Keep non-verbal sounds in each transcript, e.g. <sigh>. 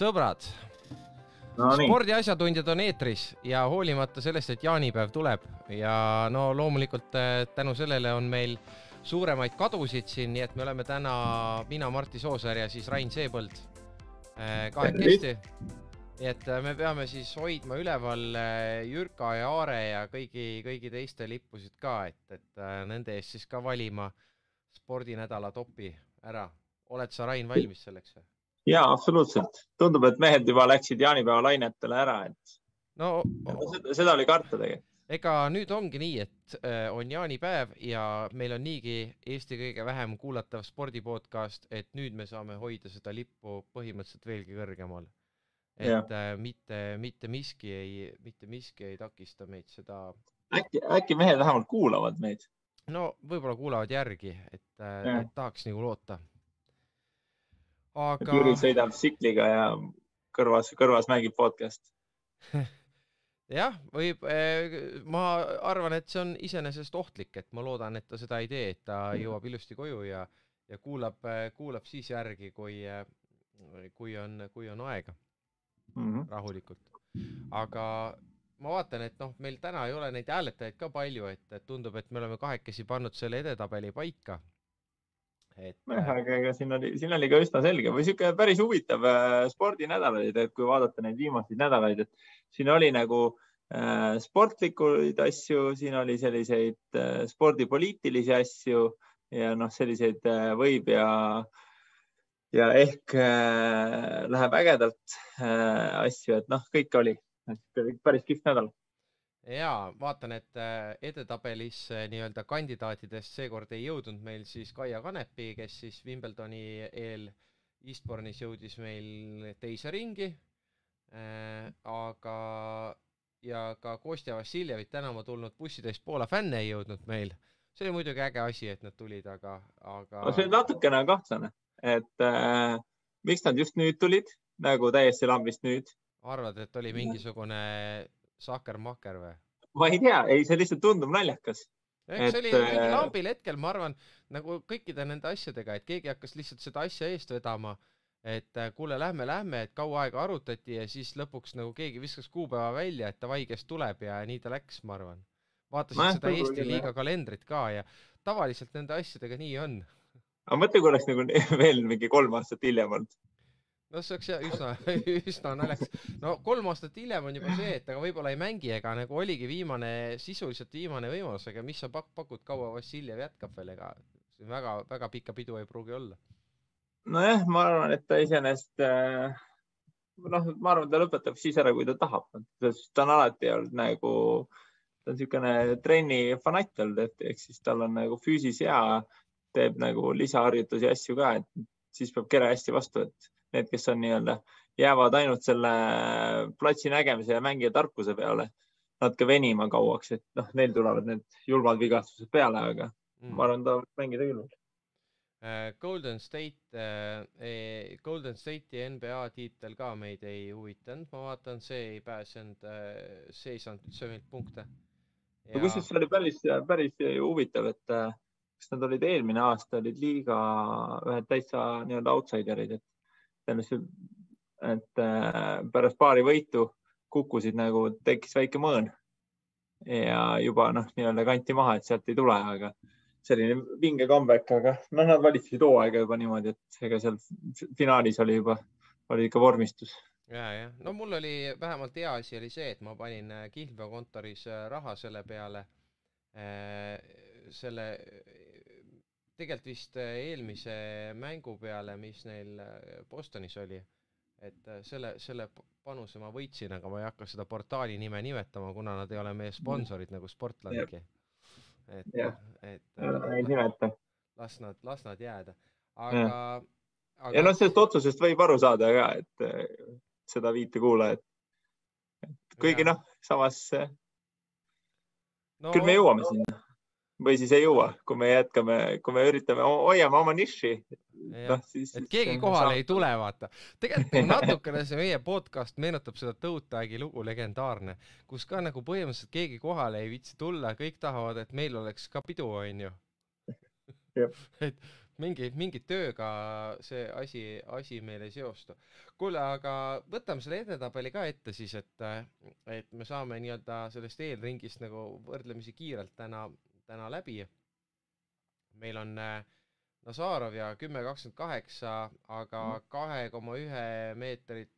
sõbrad no spordiasjatundjad on eetris ja hoolimata sellest, et jaanipäev tuleb ja no loomulikult äh, tänu sellele on meil suuremaid kadusid siin, nii et me oleme täna mina, Martti Soosaar ja siis Rain Seepõld äh, kahekesti. nii et äh, me peame siis hoidma üleval Jürka ja Aare ja kõigi, kõigi teiste lippusid ka, et, et nende eest siis ka valima spordinädala topi ära. oled sa, Rain, valmis selleks või? Ja absoluutselt. tundub, et mehed juba läksid jaanipäeva lainetele ära, et no seda, seda oli karta tegelikult. ega nüüd ongi nii, et äh, on jaanipäev ja meil on niigi Eesti kõige vähem kuulatav spordipodcast, et nüüd me saame hoida seda lippu põhimõtteliselt veelgi kõrgemal. et Jah. äh, mitte, mitte miski ei, mitte miski ei takista meid seda, äkki, äkki mehed vähemalt kuulavad meid? no võib-olla kuulavad järgi, et, äh, et tahaks nagu loota. Aga Jüri sõidab tsikliga ja kõrvas, kõrvas mängib podcast. <laughs> jah, võib, ma arvan, et see on iseenesest ohtlik, et ma loodan, et ta seda ei tee, et ta jõuab ilusti koju ja, ja kuulab, kuulab siis järgi, kui, kui on, kui on aega Mhm. rahulikult. aga ma vaatan, et noh, meil täna ei ole neid hääletajaid ka palju, et tundub, et me oleme kahekesi pannud selle edetabeli paika. Et jah, aga ega siin oli, siin oli ka üsna selge või sihuke päris huvitav äh, spordinädal oli, et kui vaadata neid viimaseid nädalaid, et siin oli nagu äh, sportlikuid asju, siin oli selliseid äh, spordipoliitilisi asju ja noh, selliseid äh, võib ja ja ehk äh, läheb ägedalt äh, asju, et noh, kõike oli, päris kihvt nädal. Ja vaatan, et äh, edetabelis nii-öelda kandidaatidest seekord ei jõudnud meil siis Kaia Kanepi, kes siis Wimbledoni eel Eastbourne'is jõudis meil teise ringi äh,. aga, ja ka Kostja Vassiljevit tänama tulnud bussitäis Poola fänne ei jõudnud meil. see oli muidugi äge asi, et nad tulid, aga, aga see on natukene kahtlane, et äh, miks nad just nüüd tulid, nagu täiesti lambist nüüd arvad, et oli mingisugune sahkermakker või? ma ei tea, ei, see lihtsalt tundub naljakas. eks see oli mingi äh, lambil hetkel, ma arvan, nagu kõikide nende asjadega, et keegi hakkas lihtsalt seda asja eest vedama, et äh, kuule, lähme, lähme, et kaua aega arutati ja siis lõpuks nagu keegi viskas kuupäeva välja, et davai, kes tuleb ja nii ta läks, ma arvan. vaatasin Nojah, seda Eesti liiga kalendrit ka ja tavaliselt nende asjadega nii on. aga mõtle, kui oleks nagu <laughs> veel mingi kolm aastat hiljem olnud. No see oleks jah üsna, <laughs> üsna naljakas. no kolm aastat hiljem on juba see, et aga võib-olla ei mängi, ega nagu oligi viimane, sisuliselt viimane võimalus, aga mis sa pak-, pakud, kaua Vassiljev jätkab veel, ega väga-väga pikka pidu ei pruugi olla. nojah, ma arvan, et ta iseenesest äh, noh, ma arvan, ta lõpetab siis ära, kui ta tahab. ta on alati olnud nagu, ta on niisugune trenni fanatt olnud, et ehk siis tal on nagu füüsis hea, teeb nagu lisaharjutusi ja asju ka, et siis peab kere hästi vastu, et need, kes on nii-öelda, jäävad ainult selle platsi nägemise ja mängija tarkuse peale natuke venima kauaks, et noh, neil tulevad need julmad vigastused peale, aga Mm. ma arvan, ta võib mängida küll. Äh, Golden State, Golden State'i NBA tiitel ka meid ei huvitanud, ma vaatan, see ei pääsenud, see ei saanud üldse meilt punkte. no kusjuures see oli päris, päris huvitav, et äh, kas nad olid eelmine aasta olid liiga ühed täitsa nii-öelda outsider'id, et tõenäoliselt, et äh, pärast paari võitu kukkusid nagu, tekkis väike mõõn ja juba noh, nii-öelda kanti maha, et sealt ei tule, aga selline vinge comeback, aga noh, nad valitsesid hooaega juba niimoodi, et ega seal finaalis oli juba, oli ikka vormistus. ja, jah, no mul oli vähemalt hea asi oli see, et ma panin äh, kihlveokontoris äh, raha selle peale, selle, tegelikult vist äh, eelmise mängu peale, mis neil äh, Bostonis oli. et äh, selle, selle panuse ma võitsin, aga ma ei hakka seda portaali nime nimetama, kuna nad ei ole meie sponsorid nagu Sportlandki. et et ei nimeta. las nad, las nad jääda, aga, ja aga noh, sellest otsusest võib aru saada ka, et seda viite kuulajat. kuigi noh, samas no, küll me jõuame sinna või siis ei jõua, kui me jätkame, kui me üritame, hoiame oma niši. Noh, siis. et keegi kohale ei tule, vaata. tegelikult natukene see meie podcast meenutab seda Tõutagi lugu legendaarne, kus ka nagu põhimõtteliselt keegi kohale ei viitsi tulla, kõik tahavad, et meil oleks ka pidu, onju. <laughs> et mingi, mingi tööga see asi, asi meil ei seostu. kuule, aga võtame selle edetabeli ka ette siis, et, et me saame nii-öelda sellest eelringist nagu võrdlemisi kiirelt täna, täna läbi. meil on äh, Nazarov ja kümme kakskümmend kaheksa, aga mm. kahe koma ühe meetrit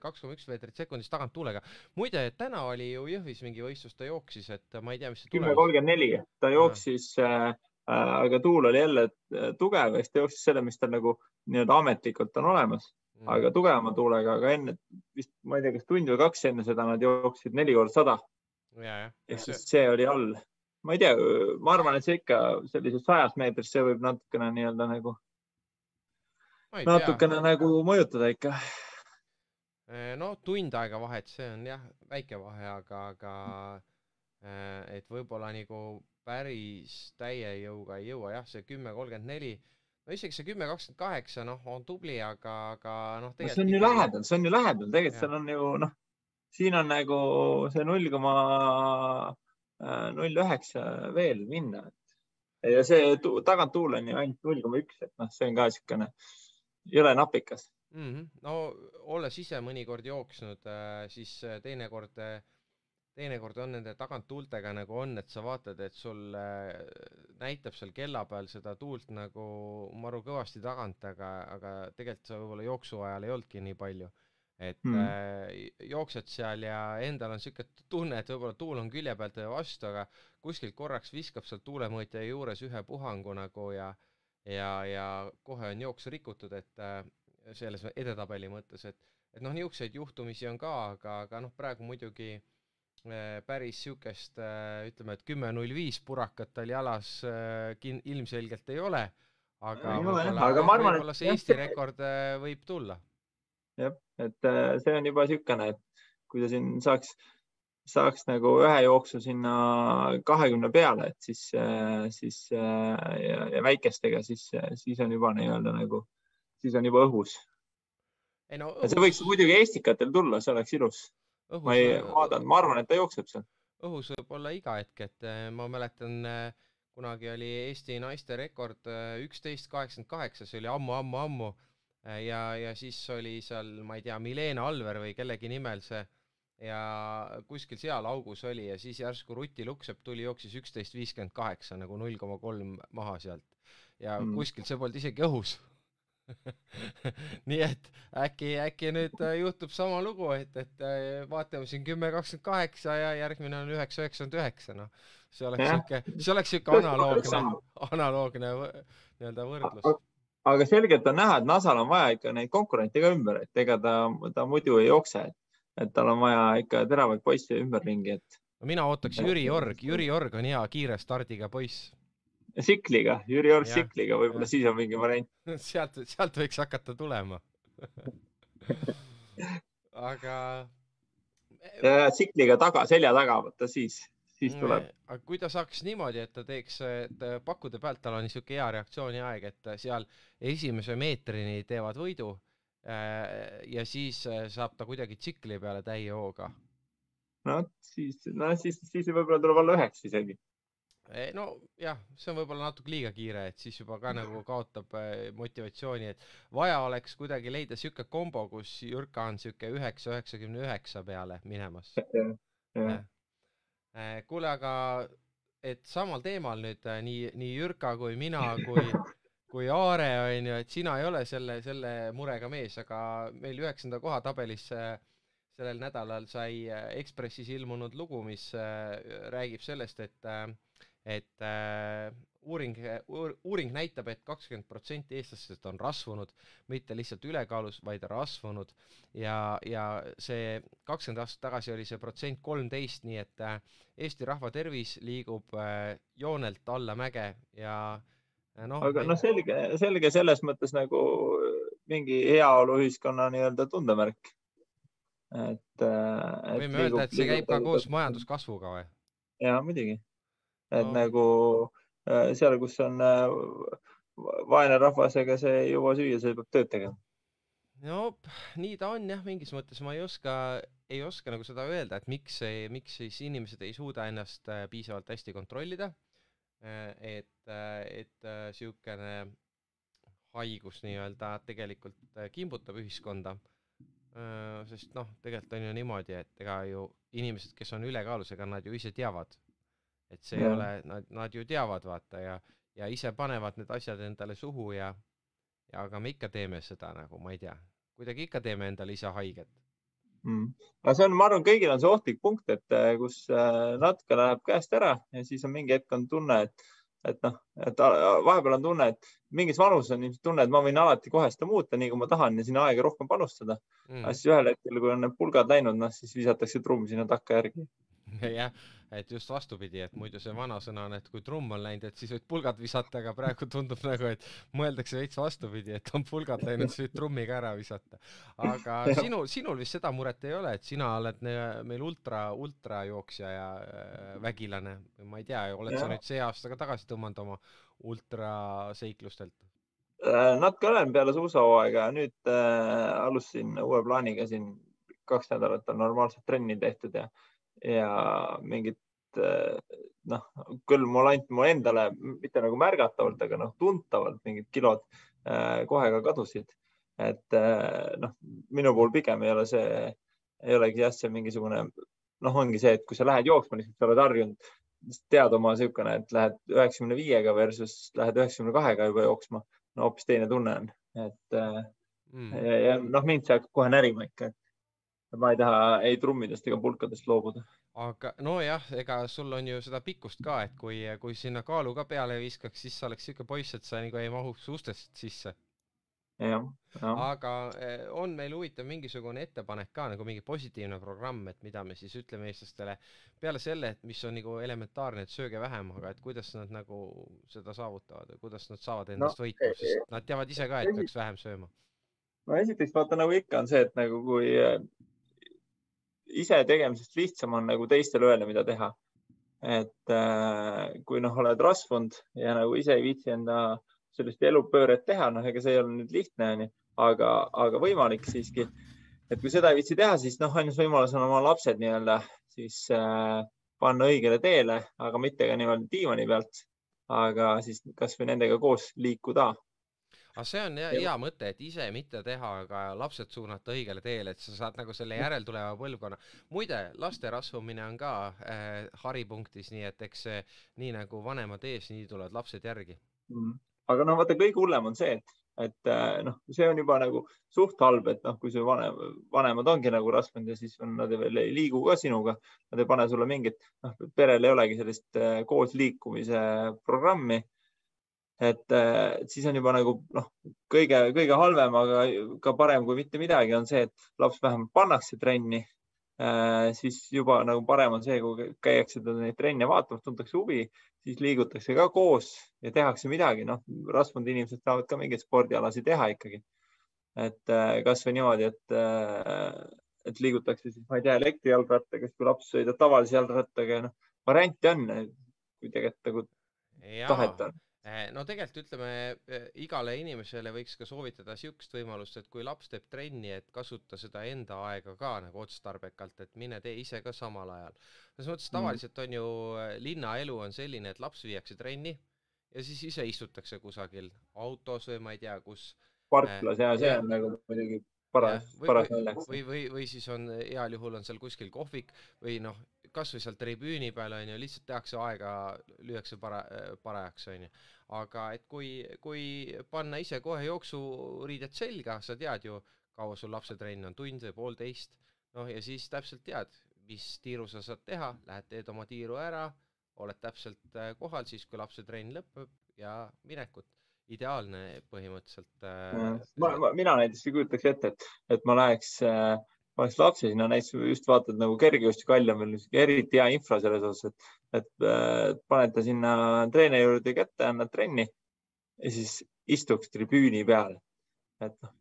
kaks koma üks meetrit sekundis taganttuulega. muide, täna oli ju Jõhvis mingi võistlus, ta jooksis, et ma ei tea, mis see kümme kolmkümmend neli, ta jooksis äh, Äh, aga tuul oli jälle äh, tugev ja siis ta jooksis selle, mis tal nagu nii-öelda ametlikult on olemas mm., aga tugevama tuulega, aga enne vist, ma ei tea, kas tund või kaks enne seda nad jooksid neli korda sada. ehk siis see oli all. Ma ei tea, ma arvan, et see ikka sellises sajas meetris, see võib natukene nii-öelda nagu, natukene nagu mõjutada ikka. Äh, no tund aega vahet, see on jah, väike vahe, aga, aga et võib-olla nagu päris täie jõuga ei jõua, jah, see kümme kolmkümmend neli, no isegi see kümme kakskümmend kaheksa, noh, on tubli, aga, aga noh, see on ju lähedal, see on ju lähedal, tegelikult seal on ju noh, siin on nagu see null koma null üheksa veel minna. ja see taganttuul on ju ainult null koma üks, et noh, see on ka niisugune jõle napikas mm. -hmm. no olles ise mõnikord jooksnud, äh, siis äh, teinekord teinekord on nende taganttuultega nagu on, et sa vaatad, et sul äh, näitab seal kella peal seda tuult nagu maru kõvasti tagant, aga, aga tegelikult sa võib-olla jooksu ajal ei olnudki nii palju. Et mm. äh, jooksed seal ja endal on niisugune tunne, et võib-olla tuul on külje pealt vastu, aga kuskilt korraks viskab sealt tuulemõõtja juures ühe puhangu nagu ja ja, ja kohe on jooks rikutud, et äh, selles edetabeli mõttes, et et noh, niisuguseid juhtumisi on ka, aga, aga noh, praegu muidugi äh, Äh, päris niisugust, äh, ütleme, et kümme null viis purakat tal jalas äh, kin-, ilmselgelt ei ole, aga võib-olla see Eesti rekord võib tulla. Jah, et see on juba niisugune, et kui ta siin saaks, saaks nagu ühe jooksu sinna kahekümne peale, et siis, siis ja, ja väikestega, siis, siis on juba nii-öelda nagu, siis on juba õhus. No, õhus... see võiks muidugi Estikatel tulla, see oleks ilus ma ei vaadanud, ma arvan, et ta jookseb seal. õhus võib olla iga hetk, et äh, ma mäletan, äh, kunagi oli Eesti naiste rekord äh, üksteist kaheksakümmend kaheksa, see oli ammu-ammu-ammu ja, ja siis oli seal, ma ei tea, Milena Alver või kellegi nimel see ja kuskil seal augus oli ja siis järsku Ruti Luksepp tuli, jooksis üksteist viiskümmend kaheksa nagu null koma kolm maha sealt ja mm. kuskilt see polnud isegi õhus <laughs> nii et äkki, äkki nüüd äh, juhtub sama lugu, et, et äh, vaatame siin kümme kakskümmend kaheksa ja järgmine on üheksa üheksakümmend üheksa, noh. see oleks sihuke, see oleks sihuke analoogne, analoogne nii-öelda võrdlus. Aga selgelt on näha, et NASA-l on vaja ikka neid konkurente ka ümber, et ega ta, ta muidu ei jookse, et, tal on vaja ikka teravaid poisse ümberringi, et. no mina ootaks Jüri Org, Jüri Org on hea kiire stardiga poiss Sikliga, Jüri Org Sikliga, võib-olla siis on mingi variant. <laughs> sealt, sealt võiks hakata tulema <laughs> aga. ja, ja Sikliga taga, selja taga, vaata siis, siis tuleb. aga kui ta saaks niimoodi, et ta teeks, et pakkude pealt tal on niisugune hea reaktsiooniaeg, et seal esimese meetrini teevad võidu äh, ja siis äh, saab ta kuidagi tsikli peale täie hooga. no siis, no siis, siis võib-olla tuleb alla üheksa isegi nojah, see on võib-olla natuke liiga kiire, et siis juba ka nagu kaotab äh, motivatsiooni, et vaja oleks kuidagi leida sihuke kombo, kus Jürka on sihuke üheksa, üheksakümne üheksa peale minemas. Äh, kuule, aga et samal teemal nüüd äh, nii, nii Jürka kui mina kui, <laughs> kui Aare on ju, et sina ei ole selle, selle murega mees, aga meil üheksanda koha tabelis sellel nädalal sai Ekspressis ilmunud lugu, mis räägib sellest, et et äh, uuring uur,, uuring näitab et, et kakskümmend protsenti eestlastest on rasvunud, mitte lihtsalt ülekaalus, vaid rasvunud ja, ja see kakskümmend aastat tagasi oli see protsent kolmteist, nii et äh, Eesti rahva tervis liigub äh, joonelt allamäge ja äh, noh. aga noh, selge, selge selles mõttes nagu mingi heaoluühiskonna nii-öelda tundemärk. et, et. võime öelda, et see käib ka koos majanduskasvuga või? jaa, muidugi et no. nagu seal, kus on äh, vaene rahvas, ega see ei jõua süüa, see peab tööd tegema. no nii ta on jah, mingis mõttes ma ei oska, ei oska nagu seda öelda, et miks, miks siis inimesed ei suuda ennast äh, piisavalt hästi kontrollida. et, et niisugune haigus nii-öelda tegelikult kimbutab ühiskonda. sest noh, tegelikult on ju niimoodi, et ega ju inimesed, kes on ülekaalus, ega nad ju ise teavad, et see ja. ei ole, nad, nad ju teavad, vaata ja, ja ise panevad need asjad endale suhu ja, ja aga me ikka teeme seda nagu, ma ei tea, kuidagi ikka teeme endale ise haiget. Mm.. aga see on, ma arvan, kõigil on see ohtlik punkt, et äh, kus äh, natuke läheb käest ära ja siis on mingi hetk on tunne, et, et noh, et vahepeal on tunne, et mingis vanuses on ilmselt tunne, et ma võin alati kohe seda muuta, nii kui ma tahan ja sinna aega rohkem panustada. Mm.. aga siis ühel hetkel, kui on need pulgad läinud, noh siis visatakse trumm sinna takkajärgi <laughs> jah, et just vastupidi, et muidu see vanasõna on, et kui trumm on läinud, et siis võid pulgad visata, aga praegu tundub nagu, et mõeldakse veits vastupidi, et on pulgad läinud, siis võid trummiga ära visata. aga <laughs> sinul, sinul vist seda muret ei ole, et sina oled meil ultra, ultrajooksja ja äh, vägilane. ma ei tea, oled ja. sa nüüd see aasta ka tagasi tõmmanud oma ultraseiklustelt? Äh, natuke olen peale suusahooaega, nüüd äh, alustasin uue plaaniga siin kaks nädalat on normaalset trenni tehtud ja ja mingit eh, noh, küll mul ainult mu endale mitte nagu märgatavalt, aga noh, tuntavalt mingid kilod äh, kohe ka kadusid. et äh, noh, minu puhul pigem ei ole see, ei olegi jah, see mingisugune noh, ongi see, et kui sa lähed jooksma, lihtsalt sa oled harjunud, tead oma niisugune, et lähed üheksakümne viiega versus lähed üheksakümne kahega juba jooksma, no hoopis teine tunne on, et mm. ja, ja noh, mind see hakkab kohe närima ikka, et ma ei taha ei trummidest ega pulkadest loobuda. aga nojah, ega sul on ju seda pikkust ka, et kui, kui sinna kaalu ka peale viskaks, siis sa oleks siuke poiss, et sa nagu ei mahuks ustest sisse. aga eh, on meil huvitav mingisugune ettepanek ka nagu mingi positiivne programm, et mida me siis ütleme eestlastele peale selle, et mis on nagu elementaarne, et sööge vähem, aga et kuidas nad nagu seda saavutavad või kuidas nad saavad endast no, võitu, sest eh, nad teavad ise ka, et peaks vähem sööma. no esiteks vaata nagu ikka on see, et nagu kui ise tegemisest lihtsam on nagu teistele öelda, mida teha. et äh, kui noh, oled rasvunud ja nagu ise ei viitsi enda sellist elupööret teha, noh, ega see ei ole nüüd lihtne, onju, aga, aga võimalik siiski. et kui seda ei viitsi teha, siis noh, ainus võimalus on oma lapsed nii-öelda siis äh, panna õigele teele, aga mitte ka niimoodi diivani pealt, aga siis kasvõi nendega koos liikuda aga see on hea, hea mõte, et ise mitte teha, aga lapsed suunata õigele teele, et sa saad nagu selle järeltuleva põlvkonna. muide, laste rasvumine on ka äh, haripunktis, nii et eks see nii nagu vanemad ees, nii tulevad lapsed järgi. Mm.. aga noh, vaata kõige hullem on see, et, et äh, noh, see on juba nagu suht halb, et noh, kui su vanem, vanemad ongi nagu rasvunud ja siis on, nad veel ei liigu ka sinuga, nad ei pane sulle mingit, noh, perel ei olegi sellist äh, koos liikumise programmi et, äh, siis on juba nagu noh, kõige-kõige halvem, aga ka parem kui mitte midagi on see, et laps vähemalt pannakse trenni äh,. siis juba nagu parem on see, kui käiakse neid trenne vaatamas, tuntakse huvi, siis liigutakse ka koos ja tehakse midagi, noh, rasvunud inimesed saavad ka mingeid spordialasid teha ikkagi. et äh, kasvõi niimoodi, et et liigutakse siis, ma ei tea, elektrijalgrattaga, siis kui laps sõidab tavalise jalgrattaga, noh, variante on, kui tegelikult nagu tahet on no tegelikult ütleme, eh, igale inimesele võiks ka soovitada niisugust võimalust, et kui laps teeb trenni, et kasuta seda enda aega ka nagu otstarbekalt, et mine tee ise ka samal ajal. selles mõttes mhm. tavaliselt on ju eh, linnaelu on selline, et laps viiakse trenni ja siis ise istutakse kusagil autos või ma ei tea, kus. parklas ja see on nagu muidugi paras, paras välja. või, või, või siis on heal juhul on seal kuskil kohvik või noh, kasvõi seal tribüüni peal onju, lihtsalt tehakse aega, lüüakse para-, parajaks onju. aga et kui, kui panna ise kohe jooksuriided selga, sa tead ju, kaua sul lapsetrenn on, tund või poolteist, noh ja siis täpselt tead, mis tiiru sa saad teha, lähed teed oma tiiru ära, oled täpselt äh, kohal siis, kui lapsetrenn lõpeb ja minekut ideaalne põhimõtteliselt äh,. ma, ma, mina näiteks ei kujutaks ette, et, et ma läheks äh, paneks lapse sinna, näiteks just vaatad nagu kergejõustikall on veel eriti hea infra selles osas, et, et äh, paned ta sinna treeneri juurde kätte, annad trenni ja siis istuks tribüüni peal. et noh,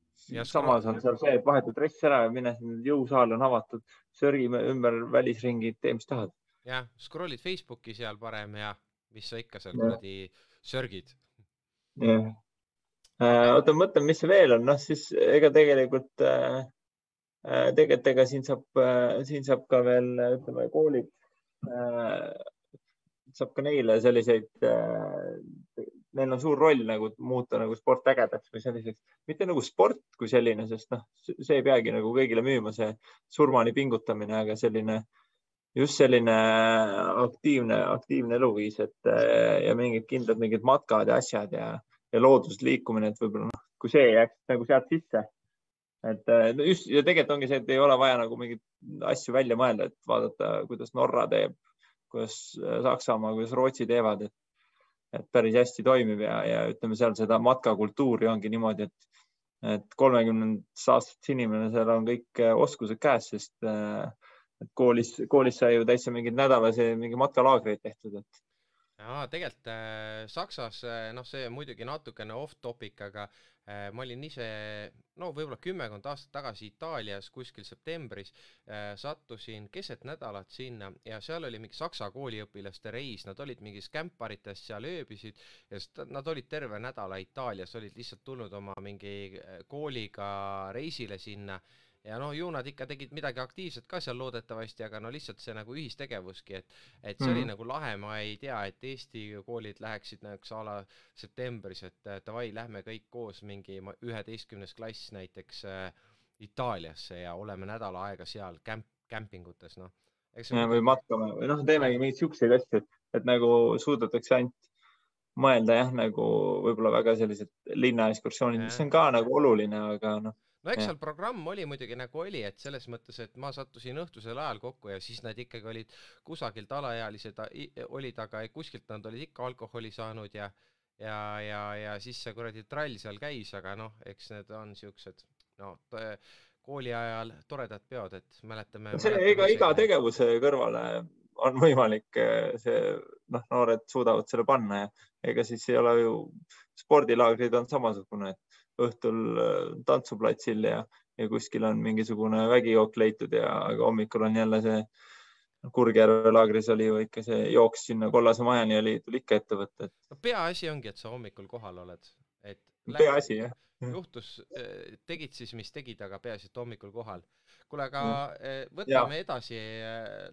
samas on seal see, et vahetad dress ära ja mine, jõusaal on avatud, sörgi ümber välisringi, tee mis tahad. jah, scroll'id Facebooki seal parem ja mis sa ikka seal kuradi sörgid. jah äh,, oota, mõtlen, mis veel on, noh siis ega tegelikult Äh, tegelikult ega siin saab, äh, siin saab ka veel ütleme koolid, äh, saab ka neile selliseid äh, neil on suur roll nagu muuta nagu sport ägedaks või selliseks, mitte nagu sport kui selline, sest noh, see ei peagi nagu kõigile müüma, see surmani pingutamine, aga selline just selline aktiivne, aktiivne eluviis, et ja mingid kindlad mingid matkad ja asjad ja, ja loodusliikumine, et võib-olla noh, kui see jääks nagu sealt sisse. Et no just ja tegelikult ongi see, et ei ole vaja nagu mingeid asju välja mõelda, et vaadata, kuidas Norra teeb, kuidas Saksamaa, kuidas Rootsi teevad, et et päris hästi toimib ja, ja ütleme seal seda matkakultuuri ongi niimoodi, et, et kolmekümnendast aastast inimene, seal on kõik äh, oskused käes, sest et koolis, koolis sai ju täitsa mingeid nädalasi mingi matkalaagreid tehtud, et jaa, tegelikult äh, Saksas, äh, noh, see muidugi natukene off topic, aga äh, ma olin ise no võib-olla kümmekond aastat tagasi Itaalias kuskil septembris äh,, sattusin keset nädalat sinna ja seal oli mingi saksa kooliõpilaste reis, nad olid mingis kämparites seal ööbisid ja nad olid terve nädala Itaalias, olid lihtsalt tulnud oma mingi äh, kooliga reisile sinna ja noh, ju nad ikka tegid midagi aktiivset ka seal loodetavasti, aga no lihtsalt see nagu ühistegevuski, et, et see mm -hmm. oli mhm. nagu lahe, ma ei tea, et Eesti koolid läheksid näiteks a la septembris, et davai, lähme kõik koos mingi üheteistkümnes klass näiteks äh, Itaaliasse ja oleme nädal aega seal kämp, kämpingutes, noh. või matkame või noh, teemegi mingeid siukseid asju, et, et nagu suudetakse ainult mõelda jah, nagu võib-olla väga sellised linnaekskursioonid, mis on ka nagu oluline, aga noh no eks seal programm oli muidugi nagu oli, et selles mõttes, et ma sattusin õhtusel ajal kokku ja siis nad ikkagi olid kusagilt alaealised olid, aga kuskilt nad olid ikka alkoholi saanud ja ja, ja, ja siis see kuradi trall seal käis, aga noh, eks need on siuksed no kooli ajal toredad peod, et mäletame. see, ega iga tegevuse kõrvale on võimalik eh, see, noh, noored suudavad selle panna ja ega siis ei ole ju, spordilaagrid on samasugune, et õhtul äh, tantsuplatsil ja, ja kuskil on mingisugune vägijook leitud ja hommikul on jälle see Kurgjärve laagris oli ju ikka see jooks sinna kollase majani oli, tuli ikka ette võtta, et. no peaasi ongi, et sa hommikul kohal oled, et. peaasi jah. juhtus, äh, tegid siis, mis tegid, aga peaasi, et hommikul kohal. Kuule, aga äh, võtame ja. edasi.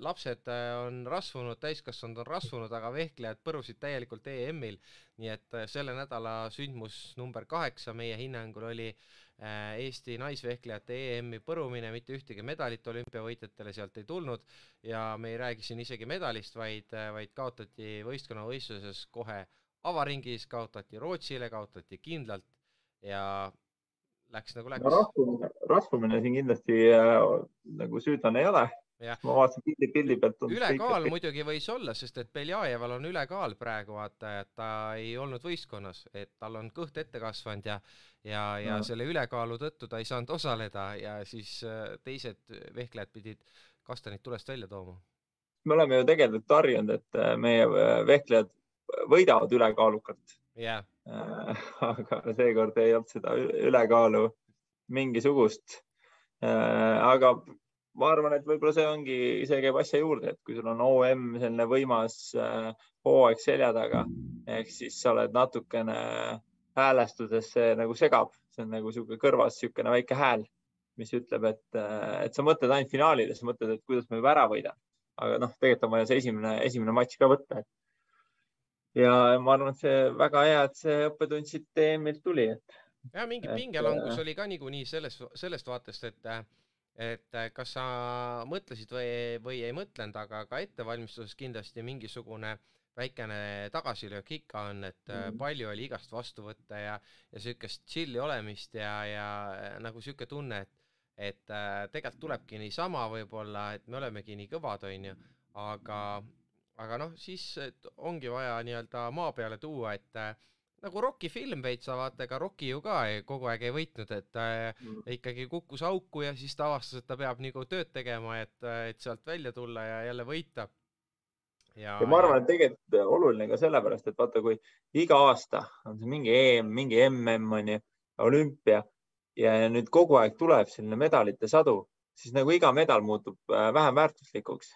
lapsed on rasvunud, täiskasvanud on rasvunud, aga vehklejad põrusid täielikult EM-il nii et selle nädala sündmus number kaheksa meie hinnangul oli Eesti naisvehklejate EM-i põrumine, mitte ühtegi medalit olümpiavõitjatele sealt ei tulnud. Ja me ei räägi siin isegi medalist, vaid, vaid kaotati võistkonnavõistluses kohe avaringis, kaotati Rootsile, kaotati kindlalt. Ja läks nagu läks no,. rasvumine, rasvumine siin kindlasti äh, nagu süüdlane ei ole ma vaatasin pildi, pildi pealt. ülekaal kõik... muidugi võis olla, sest et Beljajeval on ülekaal praegu vaata, et ta ei olnud võistkonnas, et tal on kõht ette kasvanud ja ja, ja no. selle ülekaalu tõttu ta ei saanud osaleda ja siis äh, teised vehklejad pidid kastanid tulest välja tooma. me oleme ju tegelikult harjunud, et äh, meie äh, vehklejad võidavad ülekaalukalt yeah.. <laughs> aga seekord ei olnud seda ülekaalu mingisugust. aga ma arvan, et võib-olla see ongi, see käib asja juurde, et kui sul on OM selline võimas äh, hooaeg selja taga, ehk siis sa oled natukene häälestuses, see nagu segab, see on nagu niisugune kõrvas niisugune väike hääl, mis ütleb, et, äh, et sa mõtled ainult finaalile, sa mõtled, et kuidas me ära võidame. aga noh, tegelikult on vaja see esimene, esimene matš ka võtta. Ja ma arvan, et see väga hea, et see õppetund siit EM-ilt tuli, et. ja mingi pingelangus äh, oli ka niikuinii sellest, sellest vaatest, et et kas sa mõtlesid või, või ei mõtlenud, aga ka ettevalmistuses kindlasti mingisugune väikene tagasilöök ikka on, et mm -hmm. palju oli igast vastu võtta ja, ja siukest chill'i olemist ja, ja äh, nagu siuke tunne, et, et tegelikult tulebki niisama võib-olla, et me olemegi nii kõvad, onju, aga, aga noh, siis ongi vaja nii-öelda maa peale tuua, et äh, nagu Rocki film veits, vaata, ega Rocki ju ka ei, kogu aeg ei võitnud, et ta mm. ikkagi kukkus auku ja siis ta avastas, et ta peab nagu tööd tegema, et, et sealt välja tulla ja jälle võita. ja, ma arvan, et tegelikult oluline ka sellepärast, et vaata, kui iga aasta on see mingi EM, mingi MM on ju, olümpia ja nüüd kogu aeg tuleb selline medalite sadu, siis nagu iga medal muutub äh, vähem väärtuslikuks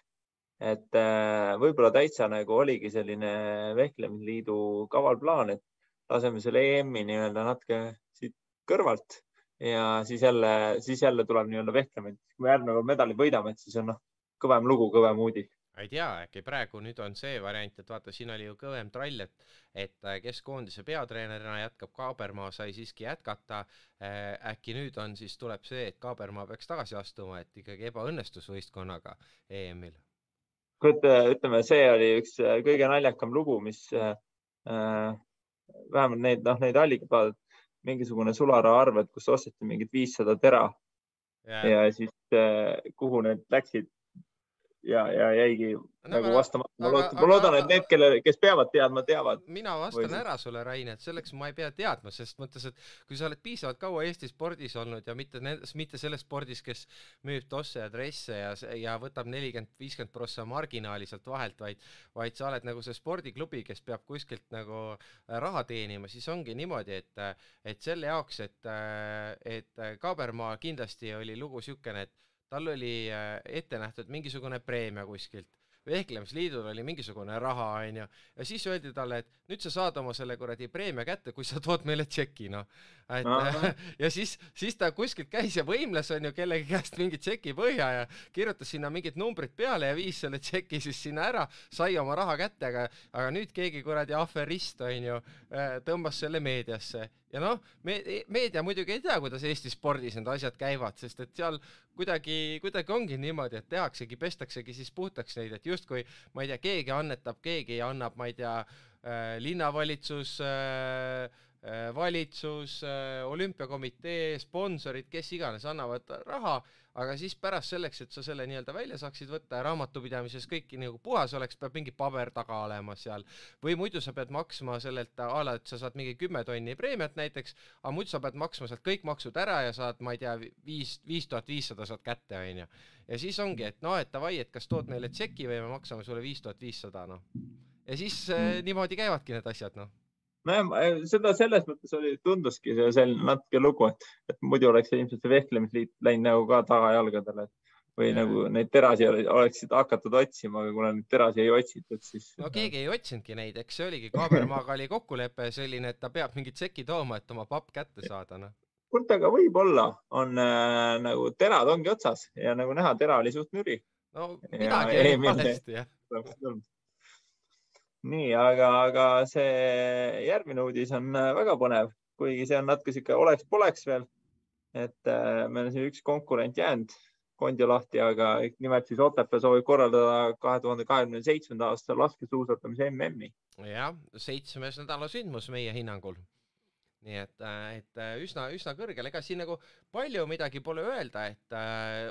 et äh, võib-olla täitsa nagu oligi selline vehklemisliidu kaval plaan, et laseme selle EM-i nii-öelda natuke siit kõrvalt ja siis jälle, siis jälle tuleb nii-öelda vehklemine. kui me järgmine kord medali võidame, et siis on noh, kõvem lugu, kõvem uudis. ma ei tea, äkki praegu nüüd on see variant, et vaata, siin oli ju kõvem trall, et et äh, kes koondise peatreenerina jätkab, Kaabermaa sai siiski jätkata. Äh, äkki nüüd on siis, tuleb see, et Kaabermaa peaks tagasi astuma, et ikkagi ebaõnnestus võistkonnaga EM-il. Kujuta, ütleme, see oli üks äh, kõige naljakam lugu, mis äh, vähemalt neid, noh, neid allikaid vaadata, mingisugune sularahaarved, kus osteti mingid viissada tera. Ja, ja siis äh, kuhu need läksid ja, ja jäigi no, nagu vastamata. ma loodan, ma loodan, et need, kelle, kes peavad teadma, teavad. mina vastan Või... ära sulle, Rain, et selleks ma ei pea teadma, sest mõttes, et kui sa oled piisavalt kaua Eesti spordis olnud ja mitte nendes, mitte selles spordis, kes müüb tosse ja dresse ja, ja võtab nelikümmend, viiskümmend prossa marginaali sealt vahelt, vaid, vaid sa oled nagu see spordiklubi, kes peab kuskilt nagu äh, raha teenima, siis ongi niimoodi, et, et selle jaoks, et, et Kaabermaa kindlasti oli lugu siukene, et tal oli äh, ette nähtud mingisugune preemia kuskilt, vehklemisliidul oli mingisugune raha, onju, ja siis öeldi talle, et nüüd sa saad oma selle kuradi preemia kätte, kui sa tood meile tšeki, noh. Et ja siis, siis ta kuskilt käis ja võimles, onju, kellegi käest mingi tšeki põhja ja kirjutas sinna mingid numbrid peale ja viis selle tšeki siis sinna ära, sai oma raha kätte, aga, aga nüüd keegi kuradi aferist, onju, äh, tõmbas selle meediasse. Ja noh, me, meedia muidugi ei tea, kuidas Eesti spordis need asjad käivad, sest et seal kuidagi, kuidagi ongi niimoodi, et tehaksegi, pestaksegi siis puhtaks neid, et justkui ma ei tea, keegi annetab, keegi annab, ma ei tea äh,, linnavalitsus äh valitsus äh,, olümpiakomitee, sponsorid, kes iganes annavad raha aga siis pärast selleks, et sa selle nii-öelda välja saaksid võtta ja raamatupidamises kõik nagu puhas oleks, peab mingi paber taga olema seal. või muidu sa pead maksma sellelt a la, et sa saad mingi kümme tonni preemiat näiteks, aga muidu sa pead maksma sealt kõik maksud ära ja saad, ma ei tea, viis, viis tuhat viissada saad kätte, onju. ja siis ongi, et noh, et davai, et kas tood meile tšeki või me maksame sulle viis tuhat viissada, noh. ja siis eh, niimoodi käivadki need asjad, noh nojah, seda selles mõttes oli, tunduski see selline natuke lugu, et, et muidu oleks ilmselt see vehklemisliit läinud nagu ka tagajalgadele või ja. nagu neid terasi oleksid hakatud otsima, aga kuna neid terasi ei otsitud, siis. no keegi ei otsinudki neid, eks see oligi, Kaabermaaga oli kokkulepe selline, et ta peab mingit sekki tooma, et oma papp kätte saada, noh. kuule, aga võib-olla on äh, nagu terad ongi otsas ja nagu näha, tera oli suht nüri. no midagi oli valesti, jah nii, aga, aga see järgmine uudis on äh, väga põnev, kuigi see on natuke sihuke oleks-poleks veel. et äh, meil on siin üks konkurent jäänud Kondio lahti, aga nimelt siis Otepää soovib korraldada kahe tuhande kahekümne seitsmenda aasta laskesuusatamise MM-i. jah, seitsmes nädala sündmus meie hinnangul nii et, äh, et üsna, üsna kõrgel, ega siin nagu palju midagi pole öelda, et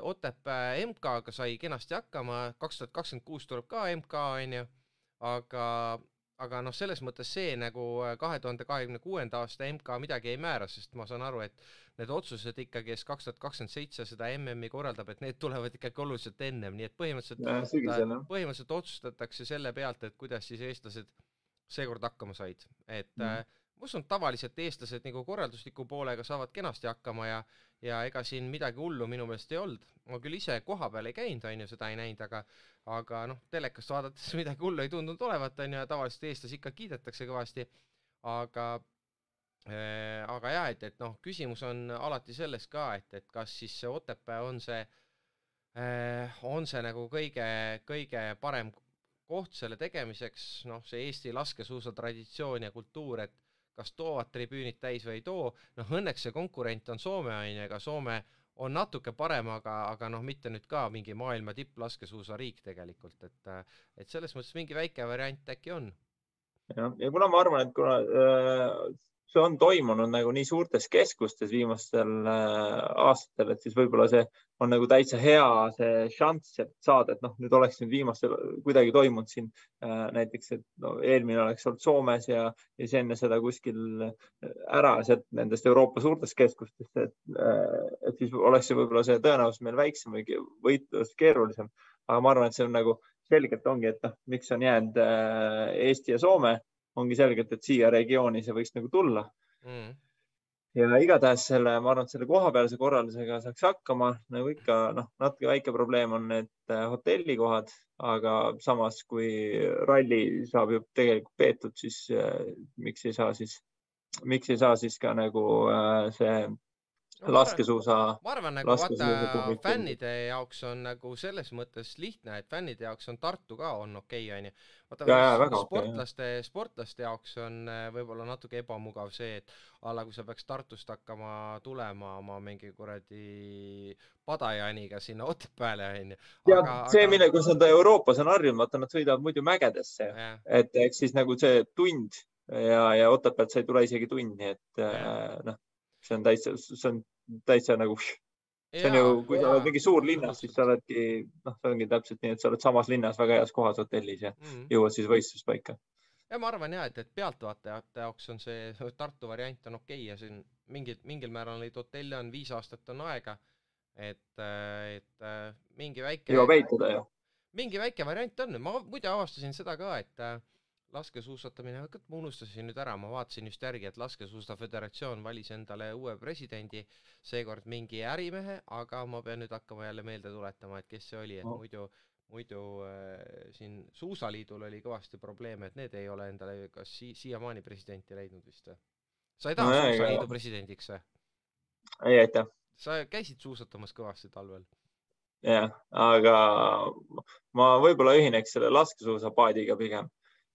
Otepää MK-ga sai kenasti hakkama, kaks tuhat kakskümmend kuus tuleb ka MK onju aga, aga noh, selles mõttes see nagu äh, kahe tuhande kahekümne kuuenda aasta MK midagi ei määra, sest ma saan aru, et need otsused ikkagi, kes kaks tuhat kakskümmend seitse seda MM-i korraldab, et need tulevad ikkagi oluliselt ennem, nii et põhimõtteliselt, põhimõtteliselt otsustatakse selle pealt, et kuidas siis eestlased seekord hakkama said, et mm. Ma usun, tavaliselt eestlased nagu korraldusliku poolega saavad kenasti hakkama ja ja ega siin midagi hullu minu meelest ei olnud. ma küll ise kohapeal ei käinud, onju, seda ei näinud, aga aga noh, telekast vaadates <laughs> midagi hullu ei tundunud olevat, onju, ja tavaliselt eestlasi ikka kiidetakse kõvasti. aga äh,, aga jah, et, et noh, küsimus on alati selles ka, et, et kas siis see Otepää on see äh,, on see nagu kõige, kõige parem koht selle tegemiseks, noh, see Eesti laskesuusa traditsioon ja kultuur, et kas toovad tribüünid täis või ei too, noh õnneks see konkurent on Soome on ju, ega Soome on natuke parem, aga, aga noh, mitte nüüd ka mingi maailma tipplaskesuusariik tegelikult, et et selles mõttes mingi väike variant äkki on. jah, ja kuna ma arvan, et kuna äh, see on toimunud nagu nii suurtes keskustes viimastel äh, aastatel, et siis võib-olla see on nagu täitsa hea see šanss, et saada, et noh, nüüd oleks nüüd viimastel kuidagi toimunud siin äh, näiteks, et no, eelmine oleks olnud Soomes ja, ja siis enne seda kuskil äh, ära sealt nendest Euroopa suurtest keskustest, et, et siis oleks see võib-olla see tõenäosus meil väiksem või võitlus keerulisem. aga ma arvan, et see on nagu selgelt ongi, et noh, miks on jäänud Eesti ja Soome ongi selgelt, et siia regiooni see võiks nagu tulla mm. ja igatahes selle, ma arvan, et selle kohapealse korraldusega saaks hakkama, nagu ikka, noh, natuke väike probleem on need äh, hotellikohad, aga samas kui ralli saab ju tegelikult peetud, siis äh, miks ei saa siis, miks ei saa siis ka nagu äh, see laskesuusa ma arvan, nagu vaata fännide jaoks on nagu selles mõttes lihtne, et fännide jaoks on Tartu ka on okei okay,, onju. vaata sportlaste okay,, sportlaste jaoks on äh, võib-olla natuke ebamugav see, et a la kui sa peaks Tartust hakkama tulema oma mingi kuradi Padajaniga sinna Otepääle, onju. ja see aga..., millega nad Euroopas on harjunud, vaata nad sõidavad muidu mägedesse, et eks siis nagu see tund ja, ja Otepäält sa ei tule isegi tunni, et äh, noh see on täitsa, see on täitsa nagu, <laughs> see on ju, kui sa oled mingi suur linnas, siis sa oledki, noh, see ongi täpselt nii, et sa oled samas linnas väga heas kohas hotellis ja mm. jõuad siis võistluspaika. ja ma arvan ja, et, et pealtvaatajate jaoks on see Tartu variant on okei okay ja siin mingil, mingil määral neid hotelle on, viis aastat on aega, et, et mingi väike. jõuab ehitada ju. mingi väike variant on, ma muide avastasin seda ka, et laskesuusatamine, ma unustasin nüüd ära, ma vaatasin just järgi, et Laskesuusa Föderatsioon valis endale uue presidendi, seekord mingi ärimehe, aga ma pean nüüd hakkama jälle meelde tuletama, et kes see oli, et no. muidu, muidu äh, siin Suusaliidul oli kõvasti probleeme, et need ei ole endale kas si siiamaani presidenti leidnud vist või? sa ei taha no, Suusaliidu ei, presidendiks või? ei, aitäh. sa käisid suusatamas kõvasti talvel? jah, aga ma võib-olla ühineks selle laskesuusapaadiga pigem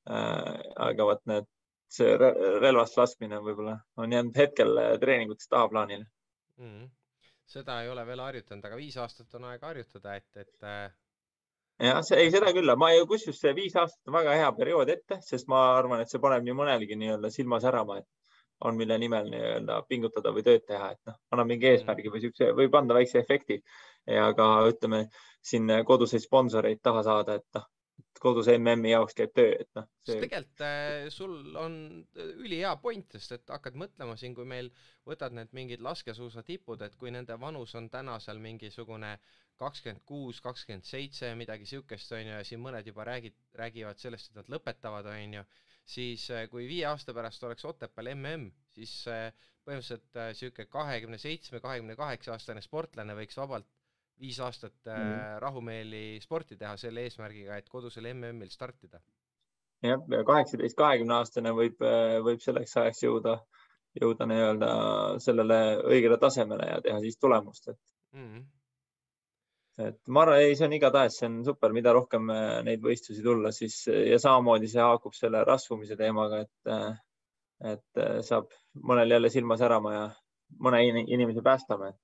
aga vot need, see relvast laskmine võib-olla on jäänud hetkel äh, treeningutes tahaplaanile mm. -hmm. seda ei ole veel harjutanud, aga viis aastat on aega harjutada, et, et äh, jah, see ei, seda küll, ma ju kusjuures see viis aastat on väga hea periood ette, sest ma arvan, et see paneb nii mõnelgi nii-öelda silma särama, et on, mille nimel nii-öelda pingutada või tööd teha, et noh, annab mingi mhm. eesmärgi või siukse, võib anda väikse efekti ja ka ütleme siin koduseid sponsoreid taha saada, et noh, kodus MM-i jaoks käib töö, et noh see.... tegelikult äh, sul on äh, ülihea point, sest et hakkad mõtlema siin, kui meil võtad need mingid laskesuusatipud, et kui nende vanus on täna seal mingisugune kakskümmend kuus, kakskümmend seitse, midagi siukest onju, ja siin mõned juba räägid, räägivad sellest, et nad lõpetavad, onju, siis äh, kui viie aasta pärast oleks Otepääl mm, siis põhimõtteliselt sihuke kahekümne seitsme, kahekümne kaheksa aastane sportlane võiks vabalt viis aastat mm -hmm. rahumeeli sporti teha selle eesmärgiga, et kodusel MM-il startida. jah, ja kaheksateist, kahekümne aastane võib, äh, võib selleks ajaks jõuda, jõuda nii-öelda sellele õigele tasemele ja teha siis tulemust, et mm. -hmm et ma arvan, ei, see on igatahes, see on super, mida rohkem äh, neid võistlusi tulla, siis ja samamoodi see haakub selle rasvumise teemaga, et, et saab mõnel jälle silma särama ja mõne inimese päästama, et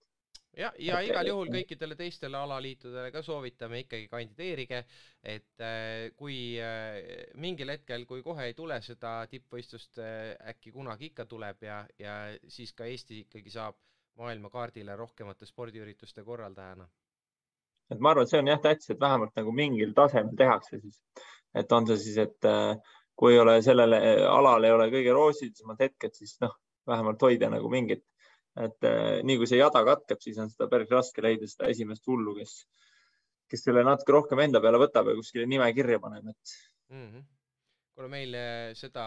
ja, ja okay. igal juhul kõikidele teistele alaliitudele ka soovitame ikkagi kandideerige, et äh, kui äh, mingil hetkel, kui kohe ei tule seda tippvõistlust äh,, äkki kunagi ikka tuleb ja, ja siis ka Eesti ikkagi saab maailmakaardile rohkemate spordiürituste korraldajana. et ma arvan, et see on jah tähtis, et vähemalt nagu mingil tasemel tehakse siis, et on see siis, et kui ei ole sellele alale ei ole kõige roosilisemad hetked, siis noh, vähemalt hoida nagu mingit et äh, nii kui see jada katkeb, siis on seda päris raske leida seda esimest hullu, kes, kes selle natuke rohkem enda peale võtab ja kuskile nime kirja paneb, et mm. -hmm kuna meil äh, seda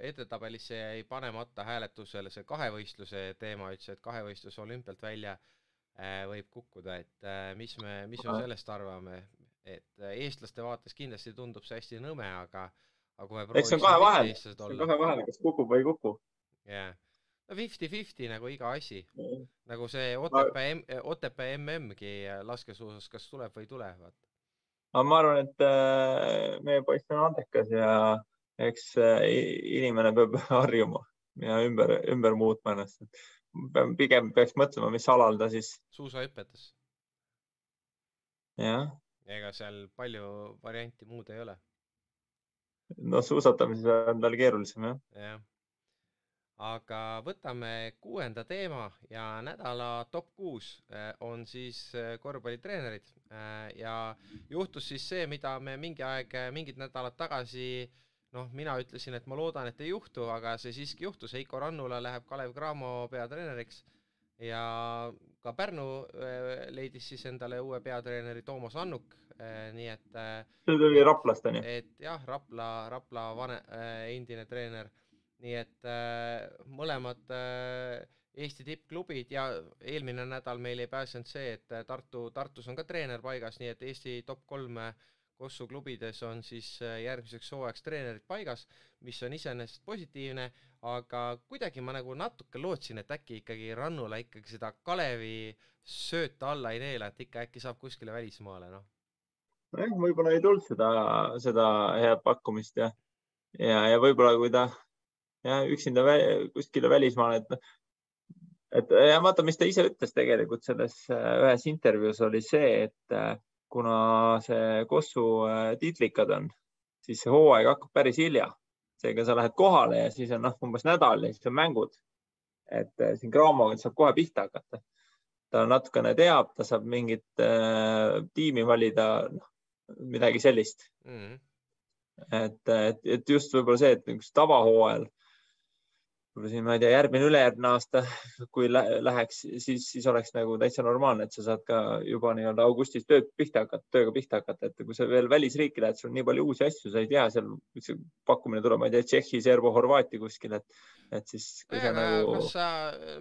edetabelisse jäi panemata hääletusele see kahevõistluse teema, ütles, et kahevõistlus olümpialt välja äh, võib kukkuda, et mis me, mis me sellest arvame, et eestlaste vaates kindlasti tundub see hästi nõme, aga, aga kui me eks see on kahe vahel, see on kahe vahel, kas kukub või ei kuku. jah yeah fifty-fifty nagu iga asi mm.. nagu see Otepää M-, Otepää MM-gi laskesuusas, kas tuleb või ei tule, vaata. aga ma arvan, et äh, meie poiss on andekas ja eks äh, inimene peab <laughs> harjuma ja ümber, ümber muutma ennast. pigem peaks mõtlema, mis alal ta siis. suusahüpetes. jah. ega seal palju varianti muud ei ole. no suusatamises on tal keerulisem jah. jah aga võtame kuuenda teema ja nädala top kuus eh, on siis eh, korvpallitreenerid. Eh, ja juhtus siis see, mida me mingi aeg, mingid nädalad tagasi noh, mina ütlesin, et ma loodan, et ei juhtu, aga see siiski juhtus, Heiko Rannula läheb Kalev Cramo peatreeneriks ja ka Pärnu leidis siis endale uue peatreeneri Toomas Annuk, nii et see tuli Raplast onju? et jah, Rapla, Rapla vane, endine treener nii et äh, mõlemad äh, Eesti tippklubid ja eelmine nädal meil ei pääsenud see, et äh, Tartu, Tartus on ka treener paigas, nii et Eesti top kolm Kossu klubides on siis äh, järgmiseks hooajaks treenerid paigas, mis on iseenesest positiivne, aga kuidagi ma nagu natuke lootsin, et äkki ikkagi Rannula ikkagi seda Kalevi sööta alla ei neela, et ikka äkki saab kuskile välismaale, noh. nojah, võib-olla ei tulnud seda, seda head pakkumist ja, ja, ja võib-olla kui ta ja üksinda vä kuskile välismaale, et noh, et ja vaata, mis ta ise ütles tegelikult selles äh, ühes intervjuus oli see, et äh, kuna see Kossu äh, tiitlikad on, siis see hooaeg hakkab päris hilja. seega sa lähed kohale ja siis on noh, umbes nädal ja siis on mängud. et siin Craamoga saab kohe pihta hakata. ta natukene teab, ta saab mingit äh, tiimi valida, noh midagi sellist mm. -hmm. et, et, et just võib-olla see, et niisugusel tavahooajal võib-olla siin, ma ei tea, järgmine, ülejärgmine aasta, kui läheks, siis, siis oleks nagu täitsa normaalne, et sa saad ka juba nii-öelda augustis tööd pihta hakata, tööga pihta hakata, et kui sa veel välisriiki lähed, sul on nii palju uusi asju, sa ei tea, seal pakkumine tuleb, ma ei tea, Tšehhi, Serbo, Horvaatia kuskil, et, et siis. aga nagu... kas sa,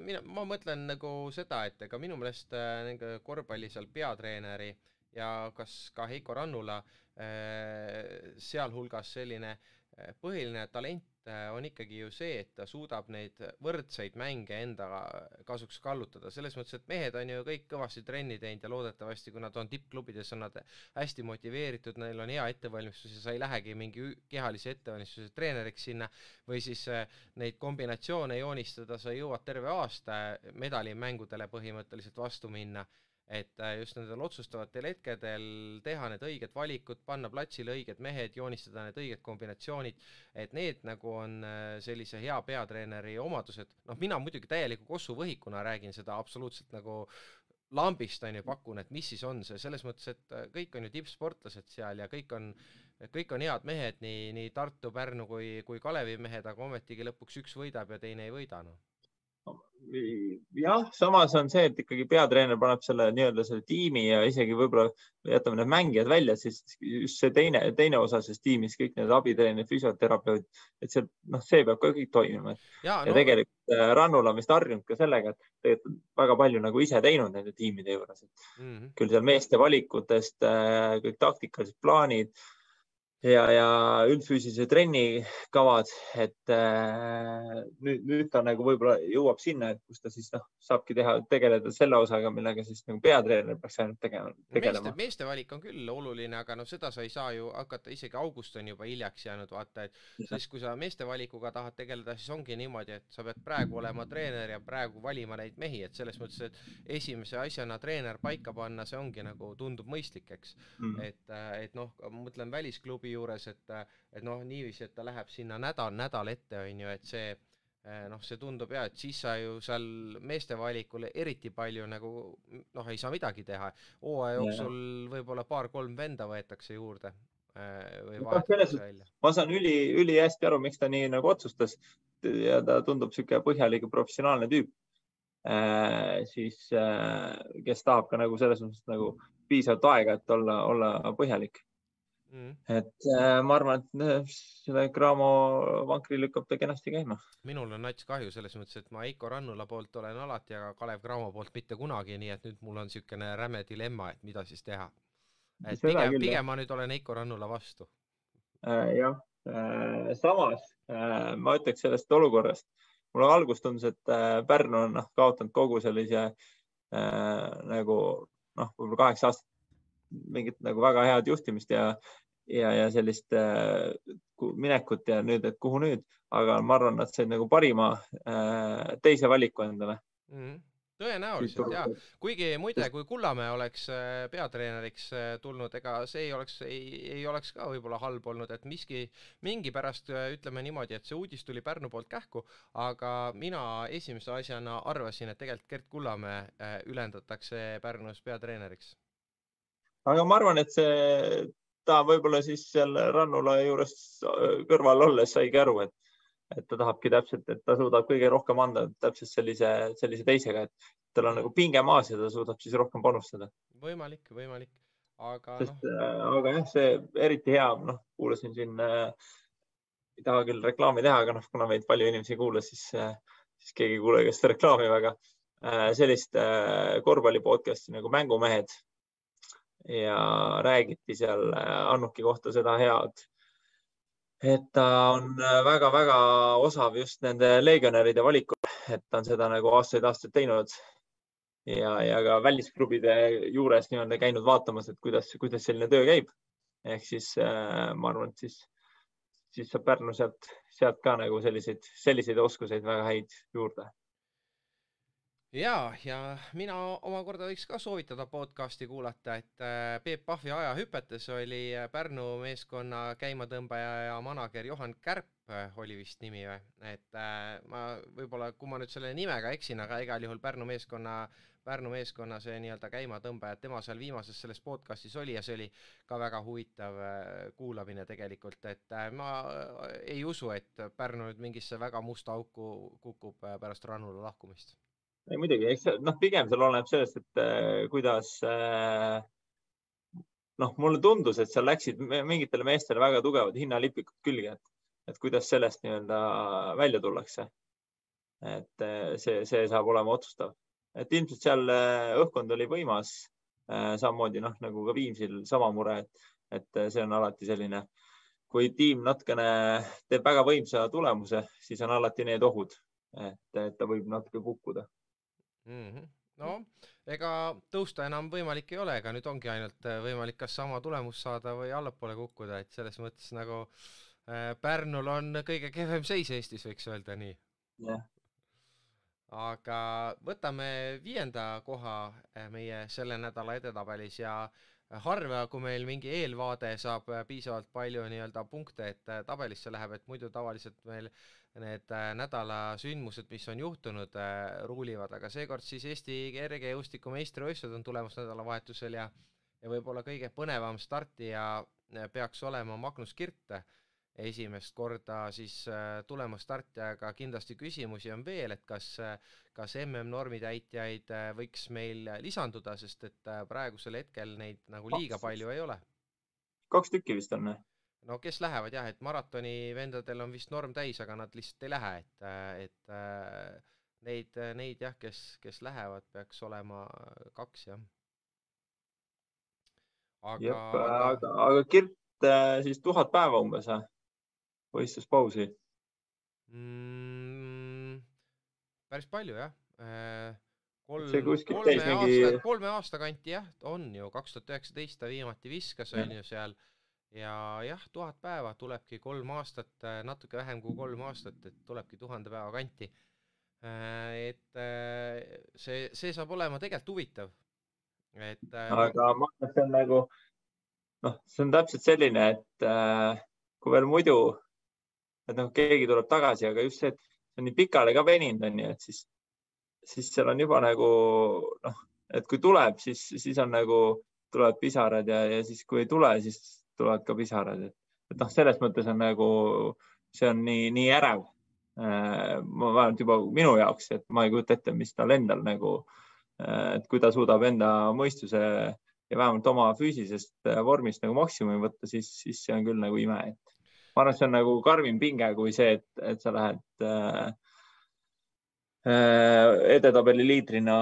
mina, ma mõtlen nagu seda, et ega minu meelest äh, korvpalli seal peatreeneri ja kas ka Heiko Rannula äh, sealhulgas selline äh, põhiline talent on ikkagi ju see, et ta suudab neid võrdseid mänge enda kasuks kallutada, selles mõttes, et mehed on ju kõik kõvasti trenni teinud ja loodetavasti, kui nad on tippklubides, on nad hästi motiveeritud, neil on hea ettevalmistus ja sa ei lähegi mingi kehalise ettevalmistuse treeneriks sinna või siis äh, neid kombinatsioone joonistada, sa jõuad terve aasta medalimängudele põhimõtteliselt vastu minna et äh, just nendel otsustavatel hetkedel teha need õiged valikud, panna platsile õiged mehed, joonistada need õiged kombinatsioonid, et need nagu on äh, sellise hea peatreeneri omadused, noh, mina muidugi täieliku Kossu võhikuna räägin seda absoluutselt nagu lambist on ju, pakun, et mis siis on see, selles mõttes, et äh, kõik on ju tippsportlased seal ja kõik on, kõik on head mehed, nii, nii Tartu, Pärnu kui, kui Kalevi mehed, aga ometigi lõpuks üks võidab ja teine ei võida, noh jah, samas on see, et ikkagi peatreener paneb selle nii-öelda selle tiimi ja isegi võib-olla jätame need mängijad välja, siis just see teine, teine osa sellest tiimist, kõik need abitreenerid, füsioterapeudid, et see, noh, see peab ka kõik toimima. ja, ja no... tegelikult äh, Rannula on vist harjunud ka sellega, et tegelikult väga palju nagu ise teinud nende tiimide juures, mm -hmm. küll seal meeste valikutest äh, kõik taktikalised plaanid ja, ja üldfüüsilise trenni kavad, et äh, nüüd, nüüd ta nagu võib-olla jõuab sinna, et kus ta siis noh, saabki teha, tegeleda selle osaga, millega siis nagu peatreener peaks ainult tegema, tegelema. meeste, valik on küll oluline, aga noh, seda sa ei saa ju hakata, isegi august on juba hiljaks jäänud, vaata, et siis kui sa meeste valikuga tahad tegeleda, siis ongi niimoodi, et sa pead praegu olema treener ja praegu valima neid mehi, et selles mõttes, et esimese asjana treener paika panna, see ongi nagu tundub mõistlik, eks mm. -hmm. et, äh, et noh, ma mõtlen välisklubi klubi juures, et, et noh, niiviisi, et ta läheb sinna nädal, nädal ette, on ju, et see noh, see tundub ja, et siis sa ju seal meeste valikul eriti palju nagu noh, ei saa midagi teha. hooaja jooksul võib-olla paar-kolm venda võetakse juurde äh, või vahetatakse välja. ma saan üli, ülihästi aru, miks ta nii nagu otsustas ja ta tundub niisugune põhjalik ja professionaalne tüüp äh,. siis äh, kes tahab ka nagu selles mõttes nagu piisavalt aega, et olla, olla põhjalik Mm. et äh, ma arvan, et äh, selle Cramo vankri lükkab ta kenasti käima. minul on nats kahju selles mõttes, et ma Heiko Rannula poolt olen alati, aga Kalev Cramo poolt mitte kunagi, nii et nüüd mul on niisugune räme dilemma, et mida siis teha. et Seda pigem, pigem ma nüüd olen Heiko Rannula vastu äh,. jah äh,, samas äh, ma ütleks sellest olukorrast, mulle alguses tundus, et äh, Pärnu on noh, kaotanud kogu sellise äh, nagu noh, võib-olla kaheksa aastat mingit nagu väga head juhtimist ja, ja, ja sellist äh, minekut ja nüüd, et kuhu nüüd, aga ma arvan, nad said nagu parima äh, teise valiku endale. Mm. -hmm tõenäoliselt ja, kuigi muide, kui Kullamäe oleks äh, peatreeneriks äh, tulnud, ega see ei oleks, ei, ei oleks ka võib-olla halb olnud, et miski, mingi pärast äh, ütleme niimoodi, et see uudis tuli Pärnu poolt kähku, aga mina esimese asjana arvasin, et tegelikult Gert Kullamäe ülendatakse Pärnus peatreeneriks aga ma arvan, et see, ta võib-olla siis seal Rannula juures äh, kõrval olles saigi aru, et, et ta tahabki täpselt, et ta suudab kõige rohkem anda täpselt sellise, sellise teisega, et tal on nagu pinge maas ja ta suudab siis rohkem panustada. võimalik, võimalik, aga Sest, noh. Äh, aga jah, see eriti hea, noh, kuulasin siin äh,, ei taha küll reklaami teha, aga noh, kuna meid palju inimesi ei kuula, siis äh,, siis keegi ei kuule ka seda reklaami väga äh,. sellist korvpalli podcast'i nagu Mängumehed ja räägiti seal äh, Annuki kohta seda head, et ta on väga-väga osav just nende legionäride valikul, et ta on seda nagu aastaid-aastaid teinud. ja, ja ka välisklubide juures nii-öelda käinud vaatamas, et kuidas, kuidas selline töö käib. ehk siis äh, ma arvan, et siis, siis saab Pärnu sealt, sealt ka nagu selliseid, selliseid oskuseid väga häid juurde ja, ja mina omakorda võiks ka soovitada podcasti kuulata, et äh, Peep Pahvi ajahüpetes oli äh, Pärnu meeskonna käimatõmbaja ja manager Johan Kärp äh, oli vist nimi või, et ma võib-olla, kui ma nüüd selle nimega eksin, aga igal juhul Pärnu meeskonna, Pärnu meeskonna see nii-öelda käimatõmbaja, tema seal viimases selles podcastis oli ja see oli ka väga huvitav kuulamine tegelikult, et ma ei usu, et Pärnu nüüd mingisse väga musta auku kukub pärast Rannula lahkumist ei muidugi, eks noh, pigem seal oleneb sellest, et äh, kuidas äh, noh, mulle tundus, et seal läksid mingitele meestele väga tugevad hinnalipikud külge, et, et kuidas sellest nii-öelda välja tullakse. et äh, see, see saab olema otsustav, et ilmselt seal äh, õhkkond oli võimas samamoodi noh, nagu ka Viimsil sama mure, et, et see on alati selline, kui tiim natukene teeb väga võimsa tulemuse, siis on alati need ohud, et, et ta võib natuke kukkuda mm. -hmm. no ega tõusta enam võimalik ei ole, ega nüüd ongi ainult äh, võimalik kas sama tulemust saada või allapoole kukkuda, et selles mõttes nagu äh, Pärnul on kõige kehvem seis Eestis, võiks öelda nii yeah.. aga võtame viienda koha äh, meie selle nädala edetabelis ja harva, kui meil mingi eelvaade saab äh, piisavalt palju nii-öelda punkte, et tabelisse läheb, et muidu tavaliselt meil need äh, nädala sündmused, mis on juhtunud, äh, ruulivad, aga seekord siis Eesti kergejõustiku meistrivõistlused on tulemas nädalavahetusel ja ja võib-olla kõige põnevam startija äh, peaks olema Magnus Kirt, esimest korda siis tulemas startijaga, kindlasti küsimusi on veel, et kas, kas MM-normi täitjaid võiks meil lisanduda, sest et praegusel hetkel neid nagu liiga palju ei ole. kaks tükki vist on no kes lähevad jah, et maratoni vendadel on vist norm täis, aga nad lihtsalt ei lähe, et, et neid, neid jah, kes, kes lähevad, peaks olema kaks jah. aga, aga, aga Kirt äh, siis tuhat päeva umbes võistluspausi mm,? päris palju jah äh, kolm, kolme aasta, kolme aasta kanti jah, on ju, kaks tuhat üheksateist ta viimati viskas, on ju seal ja jah, tuhat päeva tulebki kolm aastat, äh, natuke vähem kui kolm aastat, et tulebki tuhande päeva kanti. Äh, et see, see saab olema tegelikult huvitav. et. aga ma arvan, et see on nagu noh, see on täpselt selline, et kui veel muidu, et noh, keegi tuleb tagasi, aga just see, et see on nii pikale ka veninud, on ju, et siis, siis seal on juba nagu noh, et kui tuleb, siis, siis on nagu tulevad pisarad ja, ja siis kui ei tule, siis tulevad ka pisarad, et, et noh, selles mõttes on nagu, see on nii, nii ärev. Äh, ma vähemalt juba minu jaoks, et ma ei kujuta ette, mis tal endal nagu, äh, et kui ta suudab enda mõistuse ja vähemalt oma füüsilisest vormist nagu maksimumi võtta, siis, siis see on küll nagu ime, et ma arvan, et see on nagu karmim pinge kui see, et, et sa lähed äh, äh edetabeli liidrina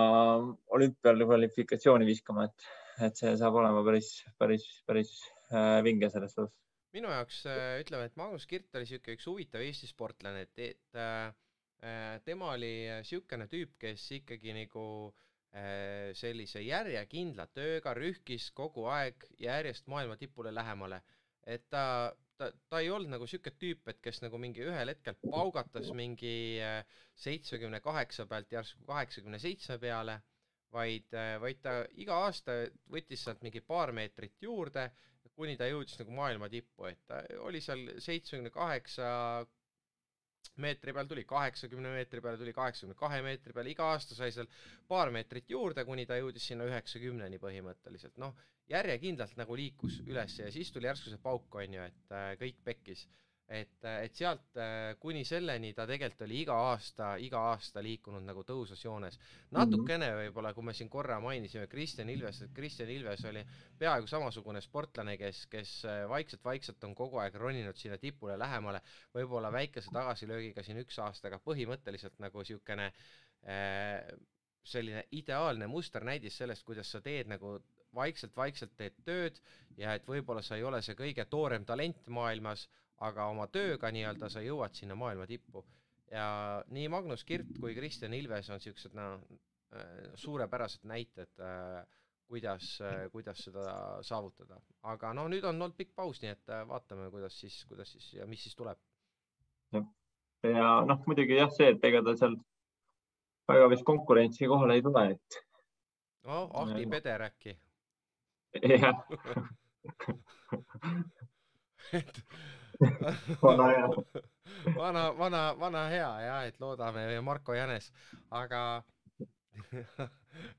olümpial kvalifikatsiooni viskama, et, et see saab olema päris, päris, päris Äh, vinge selles suhtes. minu jaoks äh, ütleme, et Magnus Kirt oli siuke üks huvitav Eesti sportlane, et, et äh, äh tema oli siukene tüüp, kes ikkagi nagu äh, sellise järjekindla tööga rühkis kogu aeg järjest maailma tipule lähemale. et ta, ta, ta ei olnud nagu siuke tüüp, et kes nagu mingi ühel hetkel paugatas mingi seitsmekümne kaheksa pealt järsku kaheksakümne seitsme peale, vaid, vaid ta iga aasta võttis sealt mingi paar meetrit juurde kuni ta jõudis nagu maailma tippu, et ta oli seal seitsmekümne kaheksa meetri peal, tuli kaheksakümne meetri peale, tuli kaheksakümne kahe meetri peale, iga aasta sai seal paar meetrit juurde, kuni ta jõudis sinna üheksakümneni põhimõtteliselt, noh, järjekindlalt nagu liikus üles ja siis tuli järsku see pauk, on ju, et äh, kõik pekkis et, et sealt äh, kuni selleni ta tegelikult oli iga aasta, iga aasta liikunud nagu tõusvas joones. natukene mhm. võib-olla, kui me siin korra mainisime Kristjan Ilves, et Kristjan Ilves oli peaaegu samasugune sportlane, kes, kes vaikselt-vaikselt on kogu aeg roninud sinna tipule lähemale, võib-olla väikese tagasilöögiga siin üks aasta, aga põhimõtteliselt nagu niisugune äh, selline ideaalne musternäidis sellest, kuidas sa teed nagu vaikselt-vaikselt teed tööd ja et võib-olla sa ei ole see kõige toorem talent maailmas, aga oma tööga nii-öelda sa jõuad sinna maailma tippu ja nii Magnus Kirt kui Kristjan Ilves on siuksed noh, suurepärased näited äh, kuidas, kuidas seda saavutada, aga no nüüd on olnud pikk paus, nii et vaatame, kuidas siis, kuidas siis ja mis siis tuleb. ja noh, muidugi jah, see, et ega ta seal väga vist konkurentsi kohale ei tule, et. no Ahti Peder äkki. Jah et vana hea. vana, vana, vana hea ja et loodame Marko Jänes, aga <laughs>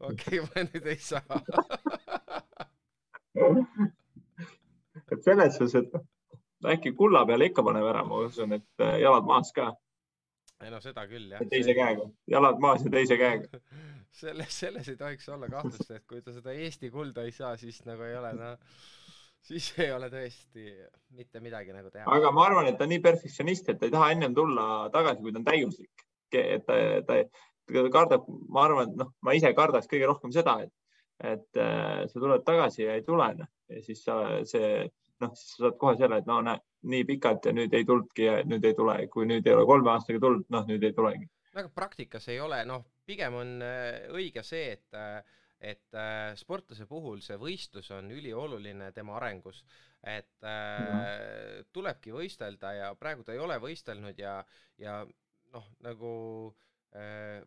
okei okay,, ma nüüd ei saa et selles suhtes, et äkki kulla peale ikka paneb ära, ma usun, et äh, jalad maas ka. Ei no seda küll jah. teise käega, jalad maas ja teise käega. <laughs> selles, selles ei tohiks olla kahtlust, et kui ta seda Eesti kulda ei saa, siis nagu ei ole noh, siis ei ole tõesti mitte midagi nagu teha. aga ma arvan, et ta on nii perfektsionist, et ta ei taha ennem tulla tagasi, kui ta on täiuslik. et ta, ta, kardab, ma arvan, et noh, ma ise kardaks kõige rohkem seda, et, et äh, sa tuled tagasi ja ei tule noh. ja siis sa, see noh, siis sa saad kohe selle, et no näe, nii pikalt ja nüüd ei tulnudki ja nüüd ei tule, kui nüüd ei ole kolme aastaga tulnud, noh, nüüd ei tulegi. aga praktikas ei ole, noh, pigem on äh, õige see, et äh, et äh, sportlase puhul see võistlus on ülioluline tema arengus, et mm. tulebki võistelda ja praegu ta ei ole võistelnud ja, ja noh, nagu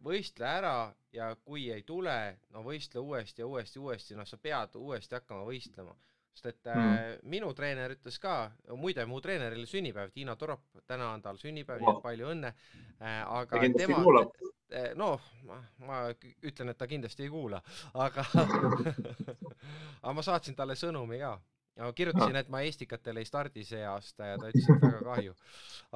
võistle ära ja kui ei tule, no võistle uuesti ja uuesti, uuesti, noh, sa pead uuesti hakkama võistlema. Sest et mm. minu treener ütles ka, muide, mu treeneril sünnipäev, Tiina Torop, täna on tal sünnipäev, et palju õnne äh,. aga tema, äh, noh, ma, ma ütlen, et ta kindlasti ei kuula, aga <laughs> aga ma saatsin talle sõnumi ka no kirjutasin, et ma Estikatel ei stardi see aasta ja ta ütles, et väga kahju.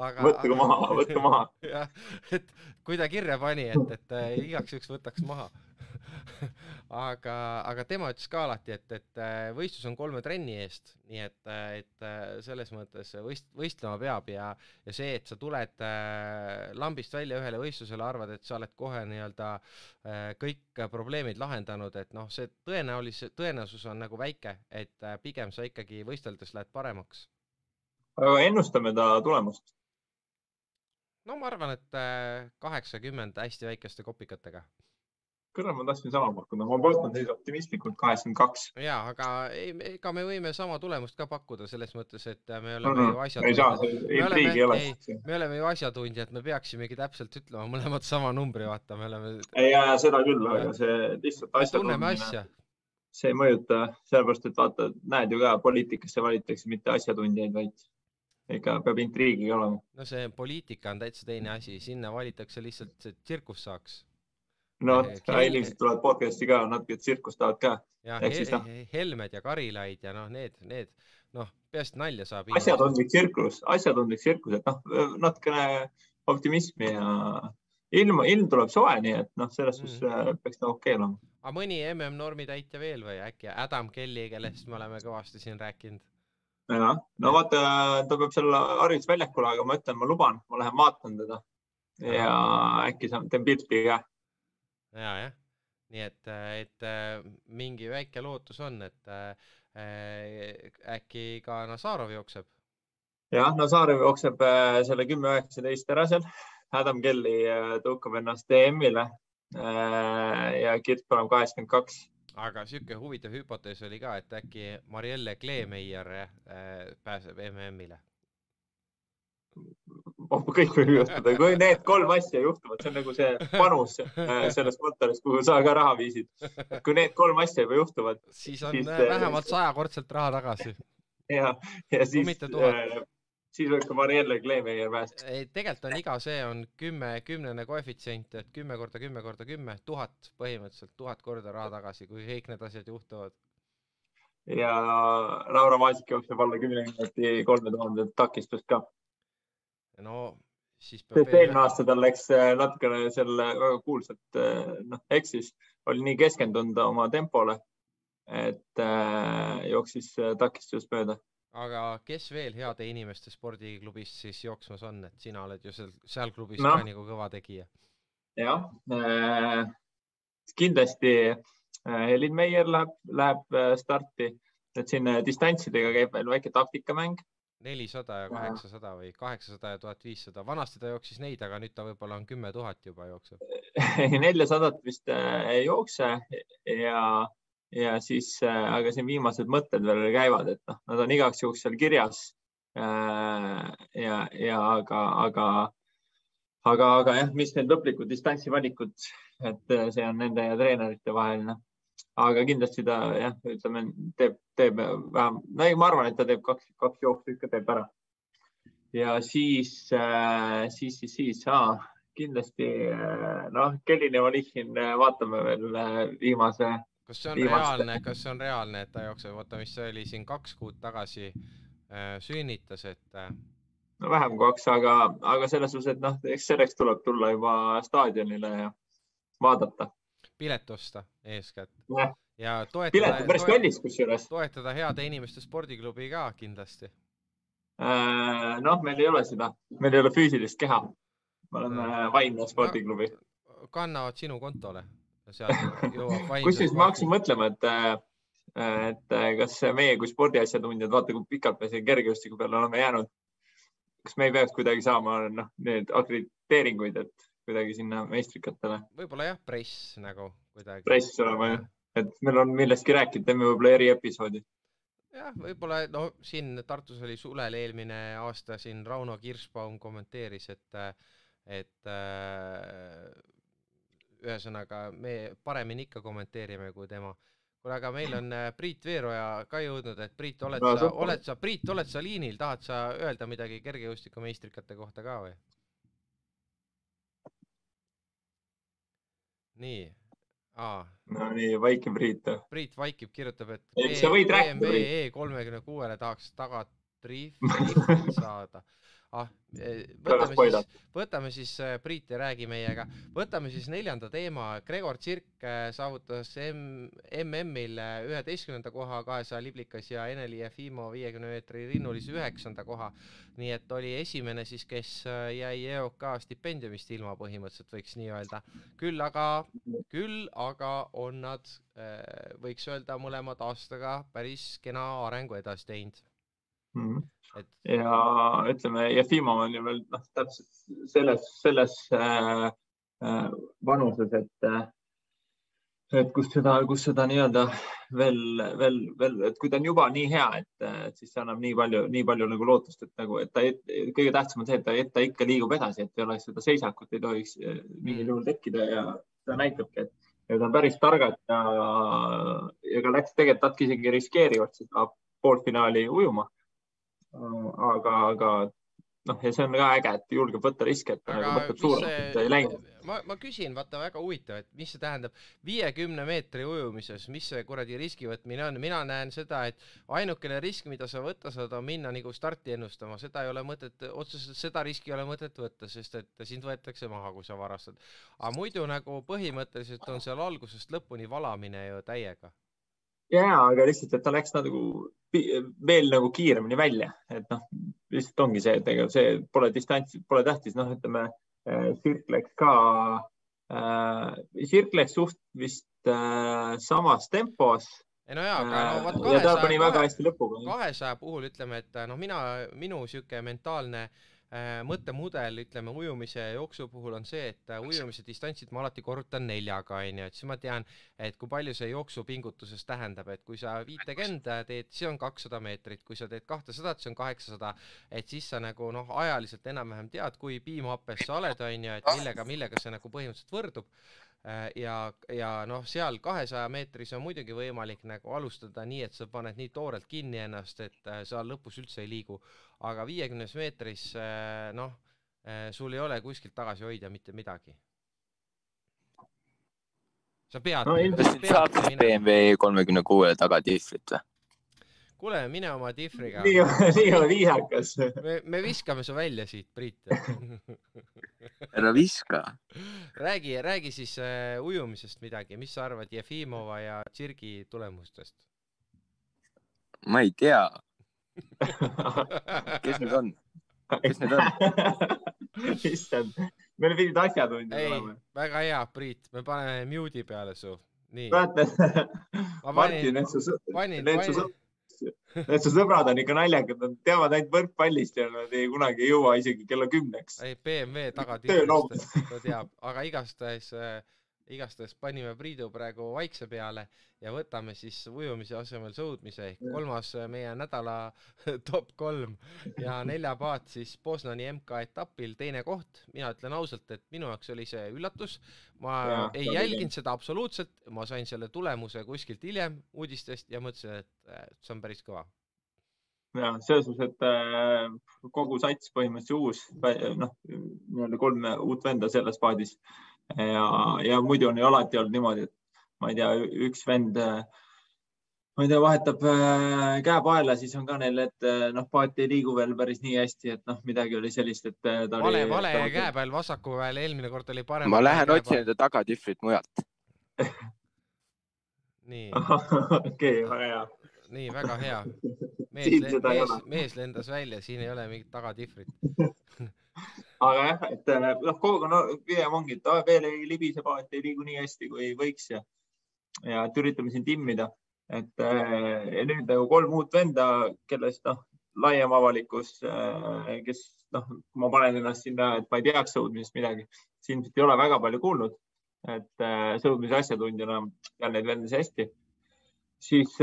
aga võtke maha, võtke maha. <laughs> jah, et kui ta kirja pani, et, et äh, igaks juhuks võtaks maha <laughs> aga, aga tema ütles ka alati, et, et äh, võistlus on kolme trenni eest, nii et, äh, et äh, selles mõttes võist-, võistlema peab ja, ja see, et sa tuled lambist välja ühele võistlusele, arvad, et sa oled kohe nii-öelda kõik probleemid lahendanud, et noh, see tõenäolis-, tõenäosus on nagu väike, et pigem sa ikkagi võisteldes lähed paremaks. aga ennustame ta tulemust? no ma arvan, et kaheksakümmend hästi väikeste kopikatega kurat, ma tahtsin sama pakkuda, ma polnud siis optimistlikult kaheksakümmend kaks. ja, aga ei, ega me võime sama tulemust ka pakkuda selles mõttes, et me oleme mm -hmm. ju asjatundjad. ei saa, intriigi ei ole. me oleme ju asjatundjad, me peaksimegi täpselt ütlema mõlemad sama numbri, vaata, me oleme. ja seda küll, aga see lihtsalt asjatundmine. see ei mõjuta, sellepärast et vaata, näed ju ka, poliitikasse valitakse mitte asjatundjaid, vaid ikka peab intriigi olema. no see poliitika on täitsa teine asi, sinna valitakse lihtsalt, tsirkus saaks no inimesed tulevad podcast'i ka, natuke tsirkust tahavad ka. jah, noh. Helmed ja Karilaid ja noh, need, need noh, peaasi, et nalja saab. asjatundlik tsirkus, asjatundlik tsirkus, et noh, natukene optimismi ja ilm, ilm tuleb soe, nii et noh, selles suhtes mm. peaks ta okei okay olema. aga mõni MM-normi täitja veel või äkki Adam Kelly, kellest me oleme kõvasti siin rääkinud? jah, no vaata, ta peab seal harjutusväljakul, aga ma ütlen, ma luban, ma lähen vaatan teda ja äkki teen pilti ka ja, jah, nii et, et mingi väike lootus on, et äh, äkki ka Nazarov jookseb. jah, Nazarov jookseb äh, selle kümme üheksateist ära seal. Adam Kelly äh, tõukab ennast EM-ile ja Kirt Palam kaheksakümmend kaks aga sihuke huvitav hüpotees oli ka, et äkki Marielle Kleemeier pääseb MM-ile kõik võib juhtuda, kui need kolm asja juhtuvad, see on nagu see panus äh, selles kontoris, kuhu sa ka raha viisid. kui need kolm asja juba juhtuvad. siis on siis, äh, vähemalt sajakordselt raha tagasi. ja, ja siis, äh, siis võib ka Marielle Kleemeier päästa. ei, tegelikult on iga see on kümme, kümnene koefitsient, et kümme korda kümme korda kümme, tuhat põhimõtteliselt tuhat korda raha tagasi, kui kõik need asjad juhtuvad ja Laura Maasik jookseb alla kümne minuti kolme tuhandet takistust ka no siis peab eelmine aasta tal läks äh, natukene selle väga kuulsalt, äh, noh, eksis, oli nii keskendunud oma tempole, et äh, jooksis äh, takistusest mööda. aga kes veel heade inimeste spordiklubist siis jooksmas on, et sina oled ju seal, seal klubis no. ka nagu kõva tegija. jah äh,, kindlasti Helin Meier läheb, läheb äh, starti, et siin distantsidega käib veel väike taktikamäng nelisada ja kaheksasada või kaheksasada ja tuhat viissada, vanasti ta jooksis neid, aga nüüd ta võib-olla on kümme tuhat juba jookseb. <laughs> Neljasadat vist äh, ei jookse ja, ja siis, äh, aga siin viimased mõtted veel käivad, et noh, nad on igaks juhuks seal kirjas. ja, ja aga, aga, aga, aga jah, mis need lõplikud distantsi valikud, et see on nende ja treenerite vaheline aga kindlasti ta jah, ütleme, teeb, teeb vähem, no ei, ma arvan, et ta teeb kaks, kaks jooksu ikka teeb ära. ja siis äh,, siis, siis, siis ah, kindlasti äh, noh, Kelly Nevalichin äh, vaatame veel viimase. kas see on viimast... reaalne, kas see on reaalne, et ta jookseb, oota, mis see oli siin kaks kuud tagasi äh, sünnitas, et äh... no vähem kui kaks, aga, aga selles suhtes, et noh, eks selleks tuleb tulla juba staadionile ja vaadata pilet osta eeskätt. ja toetada. pilet on päris kallis kusjuures. toetada heade inimeste spordiklubi ka kindlasti äh,. noh, meil ei ole seda, meil ei ole füüsilist keha. me oleme no. vaimne spordiklubi no,. kannavad sinu kontole. <laughs> kusjuures ma hakkasin mõtlema, et et kas meie kui spordiasjatundjad, vaata kui pikalt me siin kergejõustiku peale oleme jäänud. kas me ei peaks kuidagi saama noh, need akrediteeringuid, et kuidagi sinna meistrikatele. võib-olla jah, press nagu kuidagi. press olema jah, et meil on millestki rääkida, teeme võib-olla eriepisoodi. jah, võib-olla no siin Tartus oli suvel eelmine aasta siin Rauno Kirsbaum kommenteeris, et, et äh, ühesõnaga me paremini ikka kommenteerime kui tema kuule, aga meil on äh, Priit Veeroja ka jõudnud, et Priit, oled no, sa, oled sa, Priit, oled sa liinil, tahad sa öelda midagi kergejõustikumeistrikate kohta ka või? Nii ah.. no nii, vaikib Priit. Priit vaikib, kirjutab, et. BMW E kolmekümne kuuele tahaks taga triif saada <laughs> ah, eh, võtame siis, võtame siis, eh, Priit ei räägi meiega, võtame siis neljanda teema, Gregor Tsirk eh, saavutas M, MM-il üheteistkümnenda koha kahesaja liblikas ja Eneli Jefimov viiekümne meetri rinnulis üheksanda koha. nii et oli esimene siis, kes jäi EOK stipendiumist ilma põhimõtteliselt võiks nii öelda. küll aga, küll aga on nad, võiks öelda, mõlemad aastaga päris kena arengu edasi teinud mm. -hmm et... ja ütleme, Jefimov on ju veel noh, täpselt selles, selles äh, äh, vanuses, et äh, et kus seda, kus seda nii-öelda veel, veel, veel, et kui ta on juba nii hea, et, et siis see annab nii palju, nii palju nagu lootust, et nagu, et ta, kõige tähtsam on see, et ta, et ta ikka liigub edasi, et ei oleks seda seisakut ei tohiks äh, mingil juhul tekkida ja ta näitabki, et ja ta on päris targad ja, ja ka läks tegelikult natuke isegi riskeerivalt seda poolfinaali ujuma aga, aga noh, ja see on ka äge, et julgeb võtta riske, et nagu mõtleb suurelt, ei läinud. ma, ma küsin, vaata väga huvitav, et mis see tähendab viiekümne meetri ujumises, mis see kuradi riski võtmine on, mina näen seda, et ainukene risk, mida sa võtta saad, on minna nagu starti ennustama, seda ei ole mõtet, otseselt seda riski ei ole mõtet võtta, sest et sind võetakse maha, kui sa varastad. aga muidu nagu põhimõtteliselt on seal algusest lõpuni valamine ju täiega ja, aga lihtsalt, et ta läks nagu veel nagu kiiremini välja, et noh, lihtsalt ongi see, et ega see pole distants, pole tähtis, noh, ütleme Sirk läks ka äh,, Sirk läks suht vist äh, samas tempos ei no jaa, aga no vot kahesaja. ja lõpuga. kahesaja puhul ütleme, et noh, mina, minu sihuke mentaalne äh, Äh, mõttemudel, ütleme ujumise ja jooksu puhul on see, et äh, ujumise distantsid ma alati korrutan neljaga, onju, et siis ma tean, et kui palju see jooksupingutuses tähendab, et kui sa viitekümne teed, see on kakssada meetrit, kui sa teed kahtesadat, see on kaheksasada, et siis sa nagu noh, ajaliselt enam-vähem tead, kui piimhappes sa oled, onju, et millega, millega see nagu põhimõtteliselt võrdub. Äh, ja, ja noh, seal kahesaja meetris on muidugi võimalik nagu alustada nii, et sa paned nii toorelt kinni ennast, et äh, sa lõpus üldse ei liigu. aga viiekümnes meetris äh, noh, sul ei ole kuskilt tagasi hoida mitte midagi. sa pead no,. sind saab siis BMW kolmekümne kuuele taga tihvrit või? Kuule, mine oma tihvriga. nii, nii on viisakas. me, me viskame su välja siit, Priit <laughs> ära viska. räägi, räägi siis äh, ujumisest midagi, mis sa arvad Jefimova ja Tširgi tulemustest? ma ei tea <laughs> kes need on? kes need on? <laughs> issand, meil pidid asjatundjad olema. väga hea, Priit, me paneme mute'i peale su. nii. Martin, et su, need su <laughs> Need su sõbrad on ikka naljakad, nad teavad ainult võrkpallist ja nad ei kunagi ei jõua isegi kella kümneks. ei, BMW Tööloom. tagatiitrist ta teab, aga igastahes äh, igastahes panime Priidu praegu vaikse peale ja võtame siis ujumise asemel sõudmise ehk kolmas äh, meie nädala <laughs> top kolm ja <laughs> neljapaat siis Poznani MK-etapil, teine koht. mina ütlen ausalt, et minu jaoks oli see üllatus. ma ja, ei jälginud seda absoluutselt, ma sain selle tulemuse kuskilt hiljem uudistest ja mõtlesin, et äh, see on päris kõva. ja selles mõttes, et äh, kogu sats põhimõtteliselt uus, noh, nii-öelda kolm uut venda selles paadis ja, ja muidu on ju alati olnud niimoodi, et ma ei tea, üks vend, ma ei tea, vahetab äh, käe paela, siis on ka neil, et äh, noh, paat ei liigu veel päris nii hästi, et noh, midagi oli sellist, et äh, ta vale, vale käe peal, vasaku peal, eelmine kord oli parem. ma lähen otsin enda tagatihvrit mujalt. <laughs> nii <laughs> okei, väga hea. nii väga hea. <laughs> mees, mees, mees lendas välja, siin ei ole mingit tagatihvrit. Aga jah, et äh, noh, kogu aeg on pigem ongi, et veel ei libise paat, ei liigu nii hästi, kui võiks ja, ja et üritame siin timmida, et äh, ja nüüd nagu kolm uut venda, kellest noh, laiem avalikkus, kes noh, ma panen ennast sinna, et ma ei teaks sõudmisest midagi, siis ilmselt ei ole väga palju kuulnud, et äh, sõudmise asjatundjana tean neid vendasid hästi. siis,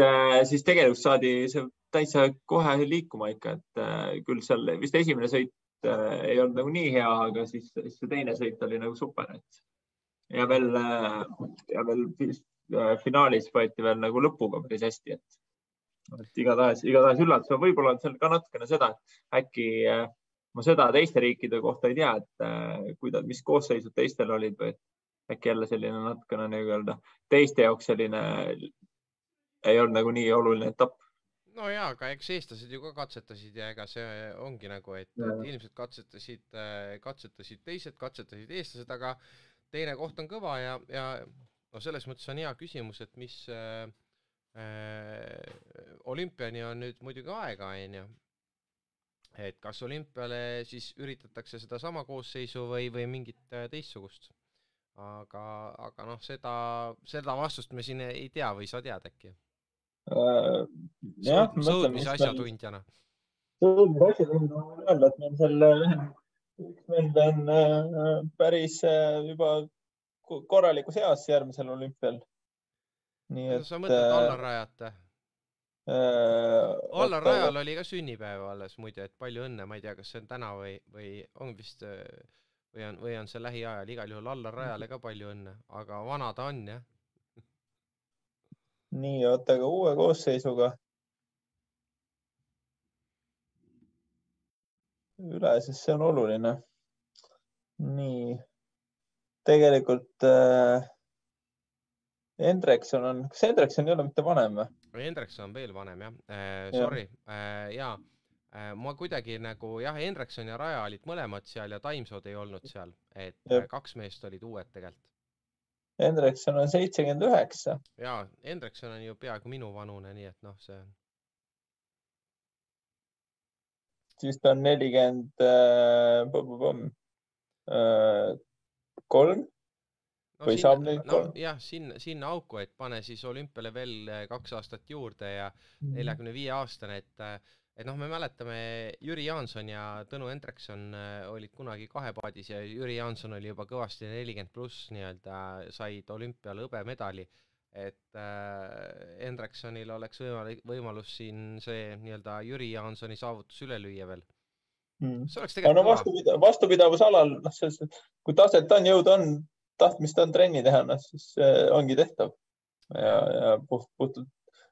siis tegelikult saadi see täitsa kohe liikuma ikka, et äh, küll seal vist esimene sõit äh, ei olnud nagu nii hea, aga siis, siis see teine sõit oli nagu super, et ja veel äh, ja veel äh, finaalis võeti veel nagu lõpuga päris hästi, et, et igatahes, igatahes üllatus, võib-olla on seal ka natukene seda, et äkki äh, ma seda teiste riikide kohta ei tea, et äh, kuidas, mis koosseisud teistel olid või et äkki jälle selline natukene nii-öelda teiste jaoks selline ei olnud nagu nii oluline etapp. No ja, aga eks eestlased ju ka katsetasid ja ega see ongi nagu, et, ilmselt katsetasid, katsetasid teised, katsetasid eestlased, aga teine koht on kõva ja, ja no selles mõttes on hea küsimus, et mis äh, äh, olümpiani on nüüd muidugi aega, onju. et kas olümpiale siis üritatakse sedasama koosseisu või, või mingit äh, teistsugust. aga, aga noh, seda, seda vastust me siin ei tea või sa tead äkki? Sõudmise asjatundjana. sõudmise asjatundjana võin öelda, et meil seal äh, üks vend on äh, päris äh, juba ko- korralikus eas järgmisel olümpial. nii et. sa mõtled Allar Rajat? äh, Allar Rajal oli ka sünnipäev alles muide, et palju õnne, ma ei tea, kas see on täna või, või on vist või on, või on see lähiajal, igal juhul Allar Rajale ka palju õnne, aga vana ta on jah. nii, oota, aga uue koosseisuga. Üle, sest see on oluline. nii, tegelikult äh, Hendrikson on, kas Hendrikson ei ole mitte vanem või? Hendrikson on veel vanem jah äh,, sorry äh, ja äh, ma kuidagi nagu jah, Hendrikson ja Raja olid mõlemad seal ja Taimsood ei olnud seal, et äh, kaks meest olid uued tegelikult. Hendrikson on seitsekümmend üheksa. ja Hendrikson on ju peaaegu minu vanune, nii et noh, see on siis ta on nelikümmend äh, kolm no, Või saab nüüd no, kolm? jah, sinna, sinna auku, et pane siis olümpiale veel äh, kaks aastat juurde ja neljakümne viie aastane, et et noh, me mäletame Jüri Jaanson ja Tõnu Hendrikson äh, olid kunagi kahepaadis ja Jüri Jaanson oli juba kõvasti nelikümmend pluss nii-öelda, said olümpial hõbemedali. Et äh, Hendriksonil oleks võimalik, võimalus siin see nii-öelda Jüri Jaansoni saavutus üle lüüa veel. Mm. see oleks tegelikult no kõva. vastupida- vastupidavusalal, noh, selles kui taset on, jõudu on, tahtmist on trenni teha, noh siis äh, ongi tehtav. ja, ja puht, puhtalt,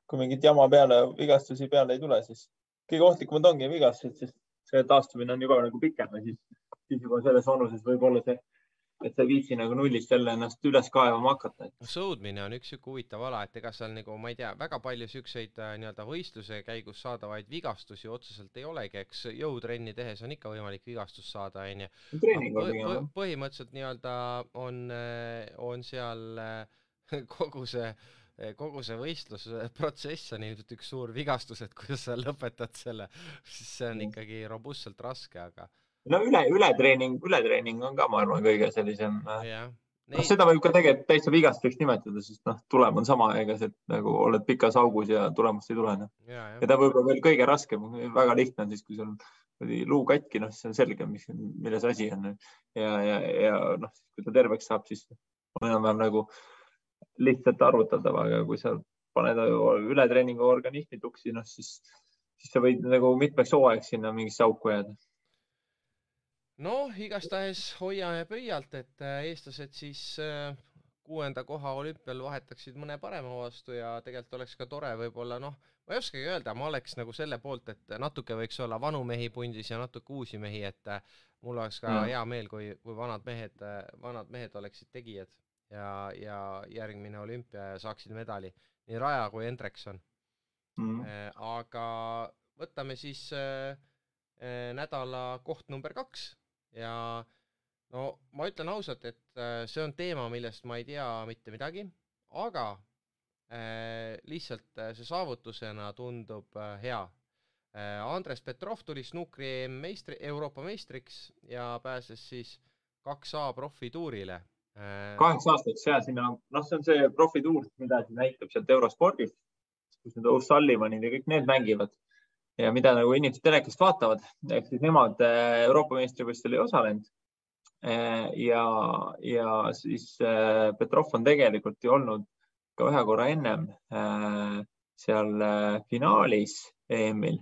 kui mingit jama peale, vigastusi peale ei tule, siis kõige ohtlikumad ongi vigastused, sest see taastumine on juba nagu pikem ja siis, siis juba selles vanuses võib olla see, et sa ei viitsi nagu nullist jälle ennast üles kaevama hakata. sõudmine on üks sihuke huvitav ala, et ega seal nagu ma ei tea, väga palju siukseid äh, nii-öelda võistluse käigus saadavaid vigastusi otseselt ei olegi, eks jõutrenni tehes on ikka võimalik vigastust saada, onju. põhimõtteliselt nii-öelda on, on seal äh, <laughs> kogu see, kogu see võistlusprotsess on ilmselt üks suur vigastus, et kuidas sa lõpetad selle, siis see on Mm. ikkagi robustselt raske, aga no üle, ületreening, ületreening on ka, ma arvan, kõige sellisem äh, jah, noh, seda võib ka tegelikult täitsa vigastuseks nimetada, sest noh, tulem on sama, ega see nagu oled pikas augus ja tulemust ei tule no.. ja, ja. ta võib-olla veel kõige raskem, väga lihtne on siis, kui sul luu katki, noh, siis on selge, mis, milles asi on. ja, ja, ja noh, kui ta terveks saab, siis on enam-vähem nagu lihtsalt arvutatav, aga kui sa paned ületreeningu organismi tuksi, noh siis, siis sa võid nagu mitmeks hooajaks sinna mingisse auku jääda noh, igastahes hoiame pöialt, et äh, eestlased siis äh, kuuenda koha olümpial vahetaksid mõne parema vastu ja tegelikult oleks ka tore võib-olla noh, ma ei oskagi öelda, ma oleks nagu selle poolt, et natuke võiks olla vanu mehi pundis ja natuke uusi mehi, et äh, mul oleks ka mm. hea meel, kui, kui vanad mehed, vanad mehed oleksid tegijad ja, ja järgmine olümpia ja saaksid medali, nii Raja kui Hendrikson mm.. aga võtame siis äh, nädala koht number kaks ja no ma ütlen ausalt, et äh, see on teema, millest ma ei tea mitte midagi, aga äh, lihtsalt äh, see saavutusena tundub äh, hea äh,. Andres Petrov tuli snukri meistri, Euroopa meistriks ja pääses siis kaks A profituurile äh,. kaheks aastaks ja sinna, noh, see on see profituur, mida siis näitab sealt eurospordist, kus need O'Sullivanid ja kõik need mängivad ja mida nagu inimesed telekast vaatavad, ehk siis nemad äh, Euroopa meistrivõistlustel ei osalenud. Äh, ja, ja siis äh, Petrov on tegelikult ju olnud ka ühe korra ennem seal finaalis EM-il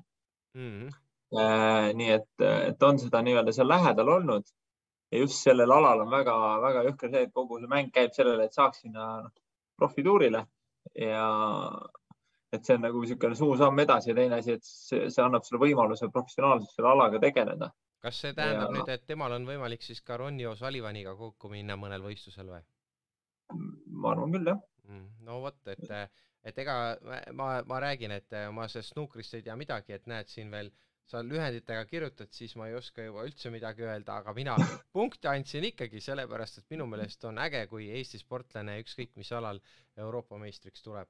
mm. -hmm. nii et, et on seda nii-öelda seal lähedal olnud ja just sellel alal on väga-väga jõhker see, et kogu see mäng käib sellele, et saaks sinna noh, profituurile ja et see on nagu niisugune suur samm edasi ja teine asi, et see, see annab sulle võimaluse professionaalselt selle alaga tegeleda. kas see tähendab ja... nüüd, et temal on võimalik siis ka Ronnie O'Sullivaniga kokku minna mõnel võistlusel või? ma arvan küll, jah mm,. no vot, et, et ega ma, ma räägin, et ma sellest nukrist ei tea midagi, et näed siin veel sa lühenditega kirjutad, siis ma ei oska juba üldse midagi öelda, aga mina <laughs> punkte andsin ikkagi sellepärast, et minu meelest on äge, kui Eesti sportlane ükskõik mis alal Euroopa meistriks tuleb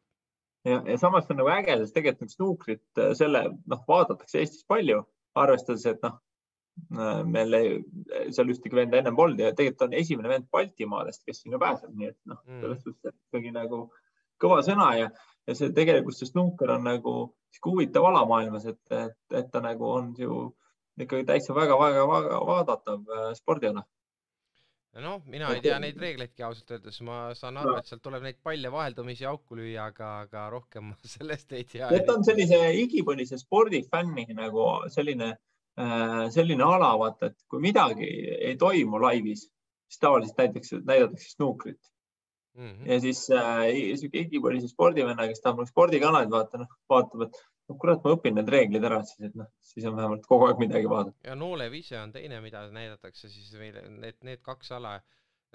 ja, ja samas on nagu äge, sest tegelikult nagu snuukrit äh, selle, noh, vaadatakse Eestis palju, arvestades, et noh, äh, meil ei, seal ühtegi venda ennem polnud ja tegelikult on esimene vend Baltimaadest, kes sinna pääseb, nii et noh mm., selles suhtes ikkagi nagu kõva sõna ja, ja see tegelikult see snuuker on nagu sihuke huvitav ala maailmas, et, et, et ta nagu on ju ikkagi täitsa väga-väga vaadatav äh, spordiala noh, mina ei tea neid reegleidki ausalt öeldes, ma saan aru, et sealt tuleb neid palle vaheldumisi auku lüüa, aga, aga rohkem ma <laughs> sellest ei tea. et on sellise igipõlise spordifänni nagu selline, äh, selline ala, vaata, et kui midagi ei toimu laivis, siis tavaliselt näiteks näidatakse snuukrit mm. -hmm. ja siis äh, sihuke igipõlise spordivenna, kes tahab nagu spordikanalit vaata, noh, vaatab, et no kurat, ma õpin need reeglid ära, siis et noh, siis on vähemalt kogu aeg midagi vaadata. ja noolev ise on teine, mida näidatakse siis veel need, need kaks ala,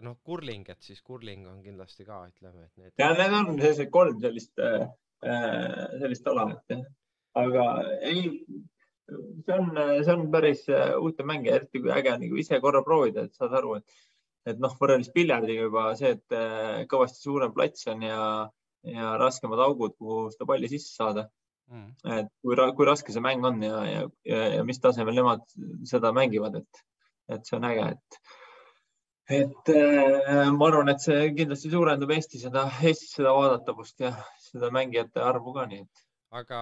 noh, kurling, et siis kurling on kindlasti ka, ütleme, et need. ja need on sellised kolm sellist äh,, sellist ala, et jah, aga ei, see on, see on päris huvitav mäng ja eriti kui äge nagu ise korra proovida, et saad aru, et, et noh, võrreldes piljardiga juba see, et äh, kõvasti suurem plats on ja, ja raskemad augud, kuhu seda palli sisse saada mm.. et kui, kui raske see mäng on ja, ja, ja, ja mis tasemel nemad seda mängivad, et, et see on äge, et, et äh, ma arvan, et see kindlasti suurendab Eesti seda, Eestis seda vaadatavust ja seda mängijate arvu ka, nii et. aga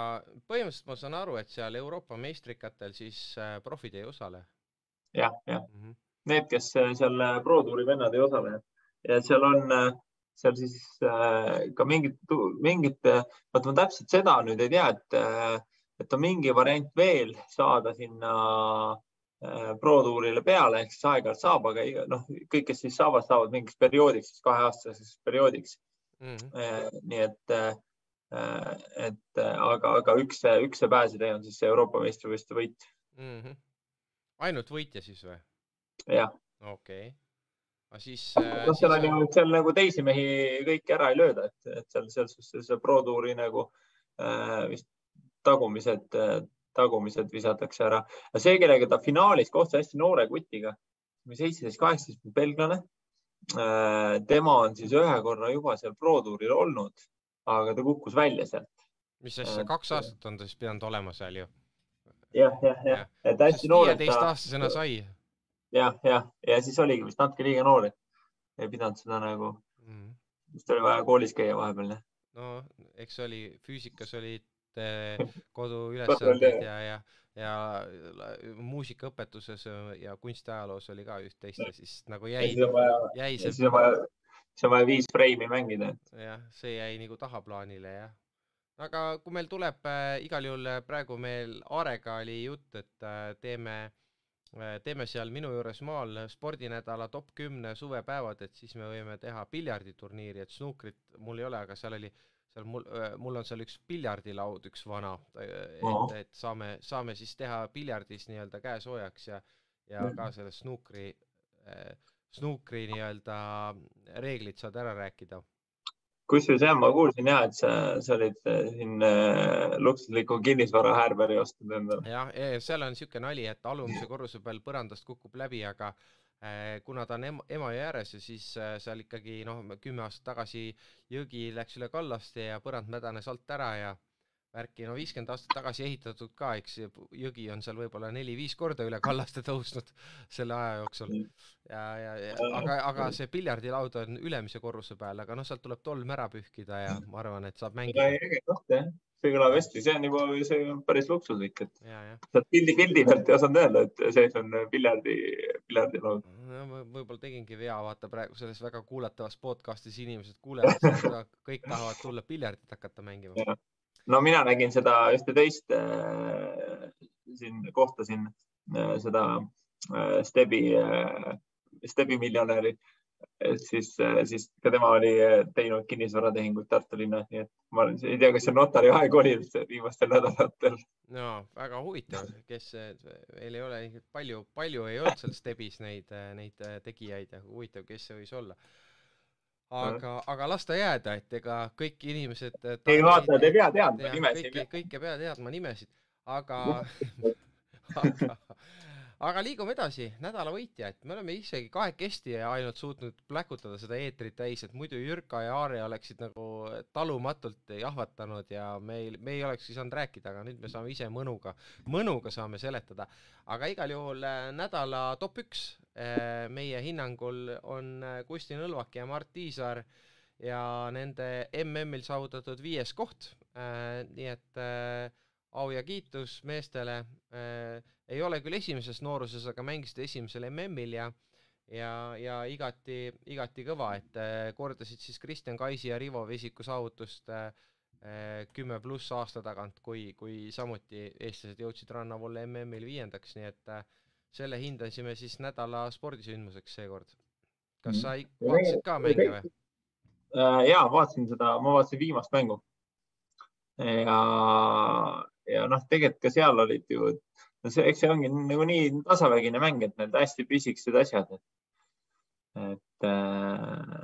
põhimõtteliselt ma saan aru, et seal Euroopa meistrikatel siis äh, profid ei osale ja,. jah, jah mm -hmm. Need, kes seal Pro Touri vennad ei osale ja seal on äh, seal siis äh, ka mingit, mingit, vot ma täpselt seda nüüd ei tea, et, äh, et on mingi variant veel saada sinna äh, Pro Tourile peale ehk siis aeg-ajalt saab, aga noh, kõik, kes siis saavad, saavad mingiks perioodiks, siis kaheaastaseks perioodiks mm. -hmm. nii et, et aga, aga üks, üks see pääsetee on siis see Euroopa meistrivõistluste võit mm. -hmm. ainult võitja siis või? jah. okei okay aga siis äh,. noh, seal on ju, seal nagu teisi mehi kõiki ära ei lööda, et, et seal, seal see Pro Touri nagu äh, vist tagumised äh,, tagumised visatakse ära. see, kellega ta finaalis kohtus hästi noore kutiga, seitseteist, kaheksateist, belglane äh,. tema on siis ühe korra juba seal Pro Touril olnud, aga ta kukkus välja sealt. mis asja, kaks aastat on ta siis pidanud olema seal ju? jah, jah, jah, et hästi noor. viieteist aastasena sai jah, jah, ja siis oligi vist natuke liiga noor, ei pidanud seda nagu mm., vist oli vaja koolis käia vahepeal, no eks oli, füüsikas olid eh, <laughs> koduülesanded ja, ja, ja muusikaõpetuses ja kunstiajaloos oli ka üht-teist ja siis nagu jäi, jäi see. siis on vaja, siis on vaja viis freimi mängida. jah, see jäi nagu tahaplaanile jah aga kui meil tuleb äh, igal juhul praegu meil Aarega oli jutt, et äh, teeme teeme seal minu juures maal spordinädala top kümne suvepäevad, et siis me võime teha piljarditurniiri, et snuukrit mul ei ole, aga seal oli, seal mul äh,, mul on seal üks piljardilaud, üks vana, et, et saame, saame siis teha piljardis nii-öelda käe soojaks ja, ja ka selle snuukri äh,, snuukri nii-öelda reeglid saad ära rääkida kusjuures jah, ma kuulsin ja, et sa, sa olid äh, siin äh, luksusliku kinnisvara Häärbergi ostnud endale. jah, seal on niisugune nali, et alumise korruse peal põrandast kukub läbi, aga äh, kuna ta on ema, Emajõe ääres ja siis äh, seal ikkagi noh, kümme aastat tagasi jõgi läks üle kallaste ja põrand mädanes alt ära ja värki, no viiskümmend aastat tagasi ehitatud ka, eks jõgi on seal võib-olla neli-viis korda üle kallaste tõusnud <laughs> selle aja jooksul. ja, ja, ja aga, aga see piljardilaud on ülemise korruse peal, aga noh, sealt tuleb tolm ära pühkida ja ma arvan, et saab mängida. see kõlab hästi, see on juba, see on päris luksuslik, et sealt pildi, pildi pealt ei osanud öelda, et sees on piljardi, piljardilaud. No ma võib-olla tegingi vea, vaata praegu selles väga kuulatavas podcast'is inimesed kuulevad seda, kõik tahavad tulla piljardit hakata mängima no mina nägin seda ühte teist äh, siin, kohtasin äh, seda äh, Stebi äh,, Stebi miljonäri. siis äh,, siis ka tema oli äh, teinud kinnisvaratehingut Tartu linnas, nii et ma ei tea, kas see notari aeg oli viimastel nädalatel. no väga huvitav, kes, meil ei ole palju, palju ei olnud seal Stebis neid, neid tegijaid ja huvitav, kes see võis olla aga, aga las ta jääda, et ega kõik inimesed. ei vaatajad ei pea teadma nimesid. kõik ei pea teadma nimesid, aga <laughs> <laughs> aga, aga liigume edasi, nädala võitja, et me oleme isegi kahekesti ainult suutnud pläkutada seda eetrit täis, et muidu Jürka ja Aare oleksid nagu talumatult jahvatanud ja meil, me ei olekski saanud rääkida, aga nüüd me saame ise mõnuga, mõnuga saame seletada. aga igal juhul äh, nädala top üks Äh, meie hinnangul on äh, Kusti Nõlvak ja Mart Tiisaar ja nende MM-il saavutatud viies koht. Nii et au ja kiitus meestele. ei ole küll esimeses nooruses, aga mängisid esimesel MM-il ja ja, ja igati, igati kõva, et kordasid siis Kristjan Kaisi ja Rivo Vesiku saavutust kümme pluss aasta tagant, kui, kui samuti eestlased jõudsid rannavolle MM-il viiendaks, nii et äh, selle hindasime siis nädala spordisündmuseks seekord. kas sa vaatasid ka mänge või? Äh, ja vaatasin seda, ma vaatasin viimast mängu. ja, ja noh, tegelikult ka seal olid ju, no see, eks see ongi nagu nii tasavägine mäng, et need hästi püsiksid asjad. et äh,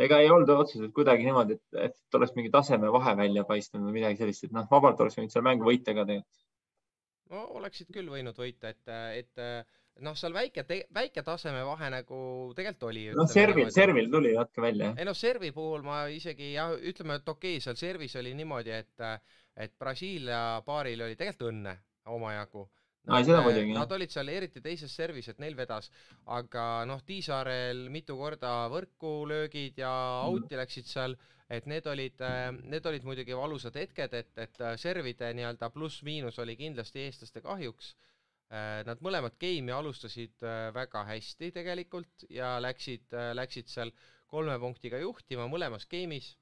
ega ei olnud otseselt kuidagi niimoodi, et, et oleks mingi tasemevahe välja paistnud või midagi sellist, et noh, vabalt oleks võinud seal mängu võita ka tegelikult no oleksid küll võinud võita, et, et noh, seal väike, väike tasemevahe nagu tegelikult oli. noh, servil, servil tuli natuke välja. ei noh, servi puhul ma isegi jah, ütleme, et okei okay,, seal servis oli niimoodi, et, et Brasiilia paaril oli tegelikult õnne omajagu. Nad, no, muidugi, nad olid seal eriti teises servis, et neil vedas, aga noh, Tiisaarel mitu korda võrku löögid ja out'i läksid seal et need olid, äh, need olid muidugi valusad hetked, et, et äh, servide nii-öelda pluss-miinus oli kindlasti eestlaste kahjuks. Äh, nad mõlemad game'i alustasid väga hästi tegelikult ja läksid, läksid seal kolme punktiga juhtima mõlemas game'is.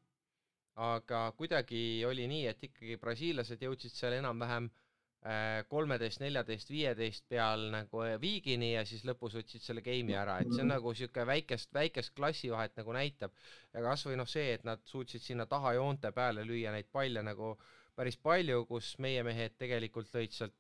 Aga kuidagi oli nii, et ikkagi brasiillased jõudsid seal enam-vähem Äh, kolmeteist, neljateist, viieteist peal nagu viigini ja siis lõpus võtsid selle game'i ära, et see on nagu sihuke väikest, väikest klassivahet nagu näitab. ja kasvõi noh, see, et nad suutsid sinna taha joonte peale lüüa neid palle nagu päris palju, kus meie mehed tegelikult lõid sealt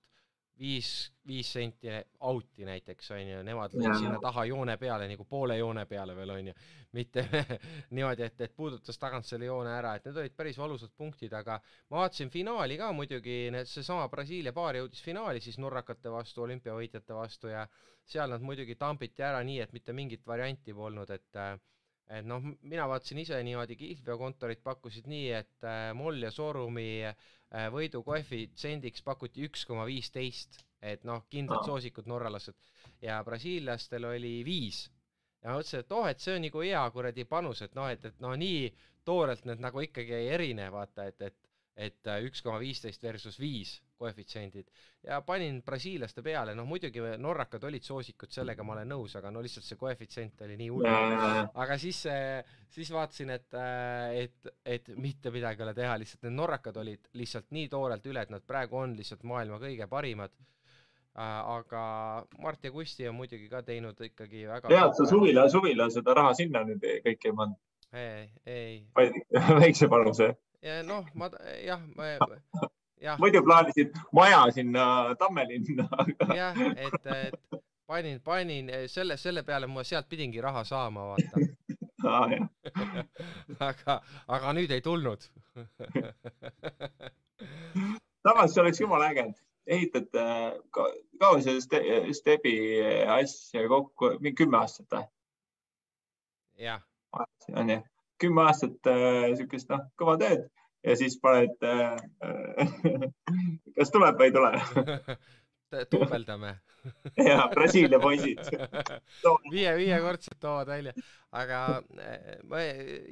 viis, viis senti out'i näiteks onju, nemad lõid sinna taha joone peale nagu poole joone peale veel onju, mitte <laughs> niimoodi, et, et puudutas tagant selle joone ära, et need olid päris valusad punktid, aga ma vaatasin finaali ka muidugi, seesama Brasiilia paar jõudis finaali siis nurrakate vastu, olümpiavõitjate vastu ja seal nad muidugi tambiti ära nii, et mitte mingit varianti polnud, et et noh, mina vaatasin ise niimoodi, kihlveokontorid pakkusid nii, et äh, Moll ja Soorumi äh, võidu koefitsiendiks pakuti üks koma viisteist, et noh, kindlad soosikud norralased. Ja brasiillastel oli viis. Ja mõtlesin, et oh, et see on nagu hea kuradi panus, et noh, et, et noh, nii toorelt need nagu ikkagi ei erine, vaata, et, et et äh, üks koma viisteist versus viis koefitsiendid. Ja panin brasiillaste peale, noh muidugi norrakad olid soosikud, sellega ma olen nõus, aga no lihtsalt see koefitsient oli nii hull. aga siis, siis vaatasin, et, äh, et, et mitte midagi ei ole teha, lihtsalt need norrakad olid lihtsalt nii toorelt üle, et nad praegu on lihtsalt maailma kõige parimad. Äh, aga Mart ja Kusti on muidugi ka teinud ikkagi väga tead sa suvila, suvila seda raha sinna nüüd kõik ei pannud? ei, ei. <laughs> väikse panuse noh, ma jah, <laughs> jah. muidu plaanisid maja sinna Tammelinna jah, et, et panin, panin selle, selle peale ma sealt pidingi raha saama, vaata <laughs> ah,. <laughs> aga, aga nüüd ei tulnud samas see oleks jumala äge, ehitad ka,, kaua see ste, Stebi asja kokku, mingi kümme aastat või? jah. on ju kümme aastat äh, siukest noh, kõva tööd ja siis paned äh,, <laughs> kas tuleb või ei tule? <laughs> Duubeldame <laughs> ja Brasiilia poisid. Viie, viiekordselt toovad välja, aga äh, ma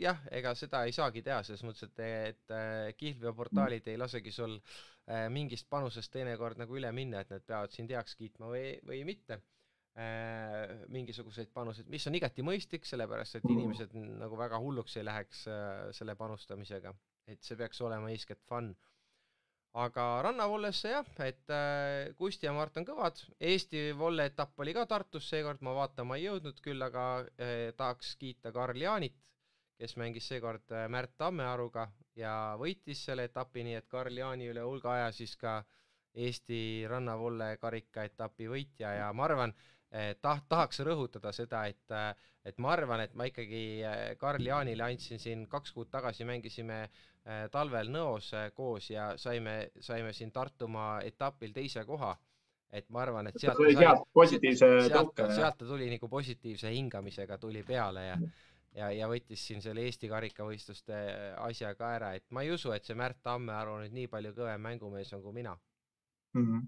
jah, ega seda ei saagi teha selles mõttes, et, et äh, kihlveoportaalid ei lasegi sul äh, mingist panusest teinekord nagu üle minna, et need peavad sind heaks kiitma või, või mitte mingisuguseid panuseid, mis on igati mõistlik, sellepärast et inimesed nagu väga hulluks ei läheks äh, selle panustamisega, et see peaks olema eeskätt fun. aga rannavollesse jah, et äh, Kusti ja Mart on kõvad, Eesti volle etapp oli ka Tartus seekord, ma vaatama ei jõudnud, küll aga tahaks kiita Karl Jaanit, kes mängis seekord Märt Tammearuga ja võitis selle etapi, nii et Karl Jaani üle hulga aja siis ka Eesti rannavolle karikaetapi võitja. Ja ma arvan, taht-, tahaks rõhutada seda, et, eh, et ma arvan, et ma ikkagi eh, Karl Jaanile andsin siin kaks kuud tagasi, mängisime talvel Nõos koos ja saime, saime siin Tartumaa etapil teise koha. et ma arvan, et sealt ta sai, positiivse sealt, sealt ta tuli nagu positiivse hingamisega tuli peale ja ja, ja võttis siin selle Eesti karikavõistluste asja ka ära, et ma ei usu, et see Märt Tammearu nüüd nii palju kõvem mängumees on kui mina mm. -hmm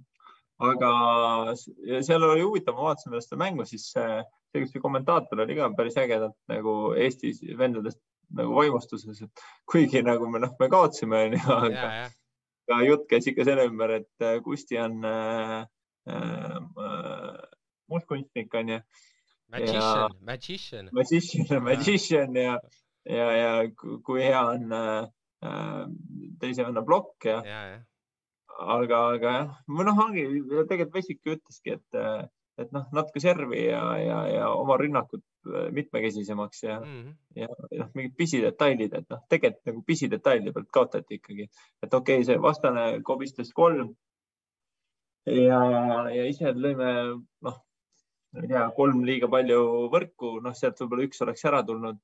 aga seal oli huvitav, ma vaatasin seda mängu, siis see, see kommentaator oli ka päris ägedalt nagu Eesti vendadest nagu vaimustuses, et kuigi nagu me noh, me kaotasime onju, aga ja, ja. jutt käis ikka selle ümber, et äh, Kusti on äh, äh, mustkunstnik onju. Magician, magician. Magician, magician ja, ja, ja kui hea on äh, äh teise venna plokk ja, ja, ja aga, aga jah, noh, ongi tegelikult Vesik ütleski, et, et noh, natuke servi ja, ja, ja oma rünnakut mitmekesisemaks ja mm, -hmm. ja noh, mingid pisidetailid, et noh, tegelikult nagu pisidetailide pealt kaotati ikkagi, et okei okay,, see vastane kobistas kolm. ja, ja ise lõime noh, ma ei tea, kolm liiga palju võrku, noh, sealt võib-olla üks oleks ära tulnud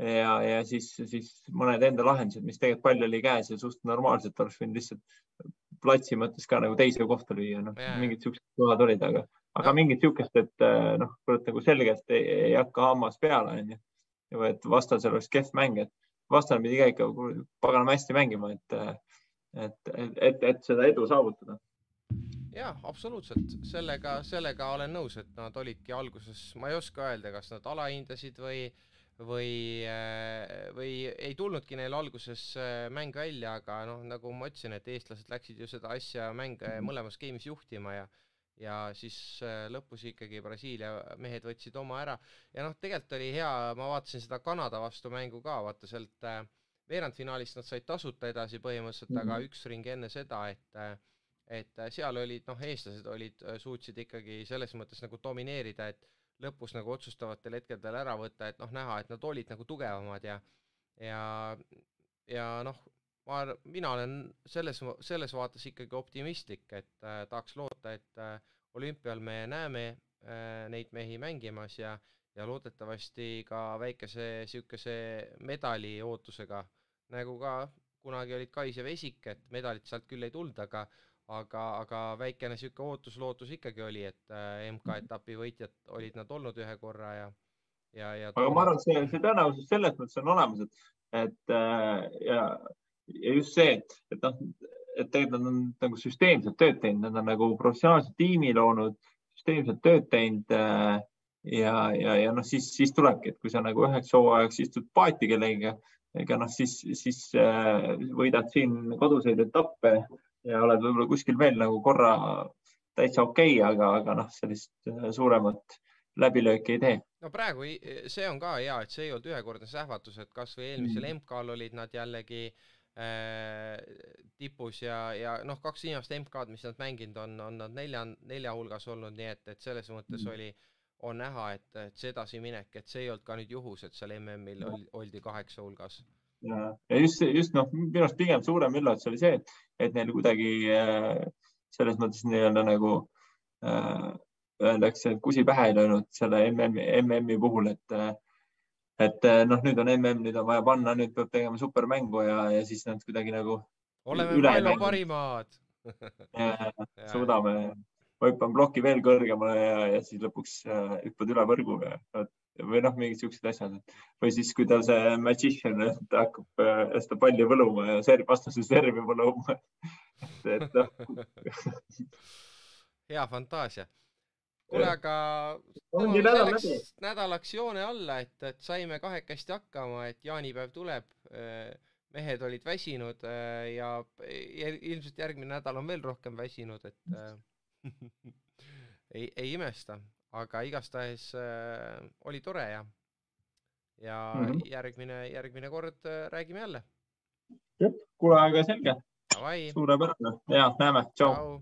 ja, ja siis, siis mõned enda lahendused, mis tegelikult pall oli käes ja suht normaalselt oleks võinud lihtsalt platsi mõttes ka nagu teise kohta lüüa, noh mingid siuksed kohad olid, aga, aga mingit siukest, et eh, noh, kurat nagu selgelt ei, ei hakka hammas peale, onju. et vastasel oleks kehv mäng, et vastane pidi ka ikka paganama hästi mängima, et, et, et, et, et seda edu saavutada. Ja absoluutselt, sellega, sellega olen nõus, et nad olidki alguses, ma ei oska öelda, kas nad alahindasid või äh, või, äh, või ei tulnudki neil alguses äh, mäng välja, aga noh, nagu ma ütlesin, et eestlased läksid ju seda asja mänge mhm. mõlemas game'is juhtima ja ja siis äh, lõpus ikkagi Brasiilia mehed võtsid oma ära ja noh, tegelikult oli hea, ma vaatasin seda Kanada vastu mängu ka, vaata sealt veerandfinaalist nad said tasuta edasi põhimõtteliselt, aga mhm. üks ring enne seda, et et seal olid noh, eestlased olid, suutsid ikkagi selles mõttes nagu domineerida, et lõpus nagu otsustavatel hetkedel ära võtta, et noh, näha, et nad olid nagu tugevamad ja ja, ja noh, ma, mina olen selles, selles vaates ikkagi optimistlik, et äh, tahaks loota, et äh, olümpial me näeme äh, neid mehi mängimas ja, ja loodetavasti ka väikese niisuguse medali ootusega, nagu ka kunagi olid Kais ja Vesik, et medalit sealt küll ei tulnud, aga aga, aga väikene niisugune ootus-lootus ikkagi oli, et äh, MK-etapi võitjad olid nad olnud ühe korra ja, ja, ja. aga ma arvan, et see, see tõenäosus selles mõttes on olemas, et, et äh, ja, ja just see, et, et noh, et tegelikult nad on nagu süsteemselt tööd teinud, nad on nagu professionaalse tiimi loonud, süsteemselt tööd teinud äh, ja, ja, ja noh, siis, siis tulebki, et kui sa nagu üheks hooajaks istud paati kellegiga, ega noh, siis, siis äh, võidad siin koduseid etappe ja oled võib-olla kuskil veel nagu korra täitsa okei okay,, aga, aga noh, sellist äh, suuremat läbilööki ei tee. no praegu see on ka hea, et see ei olnud ühekordne sähvatus, et kasvõi eelmisel mm. MK-l olid nad jällegi äh, tipus ja, ja noh, kaks viimast MK-d, mis nad mänginud on, on nad nelja, nelja hulgas olnud, nii et, et selles mõttes mm. oli, on näha, et, et see edasiminek, et see ei olnud ka nüüd juhus, et seal MM-il oldi kaheksa hulgas. Ja, ja just, just noh, minu arust pigem suurem üllatus oli see, et, neil kuidagi äh, selles mõttes nii-öelda nagu äh, öeldakse, et kusi pähe ei löönud selle MM-i, MM-i puhul, et äh, et äh, noh, nüüd on MM, nüüd on vaja panna, nüüd peab tegema supermängu ja, ja siis nad kuidagi nagu. oleme maailma parimad <laughs> suudame, ma hüppan ploki veel kõrgemale ja, ja siis lõpuks hüppad üle võrgu ja, või noh, mingid siuksed asjad. või siis, kui tal see magician hakkab äh, seda palli võluma ja serv, vastase servi võluma et, et noh <laughs> hea fantaasia. kuule, aga ongi nädal läbi. nädalaks joone alla, et, et saime kahekesti hakkama, et jaanipäev tuleb. Äh, mehed olid väsinud äh, ja ilmselt järgmine nädal on veel rohkem väsinud, et äh, <laughs> ei, ei imesta, aga igastahes äh, oli tore ja, ja mm -hmm. järgmine, järgmine kord äh, räägime jälle. jah, kuule, aga selge. suurepärane ja näeme, tšau.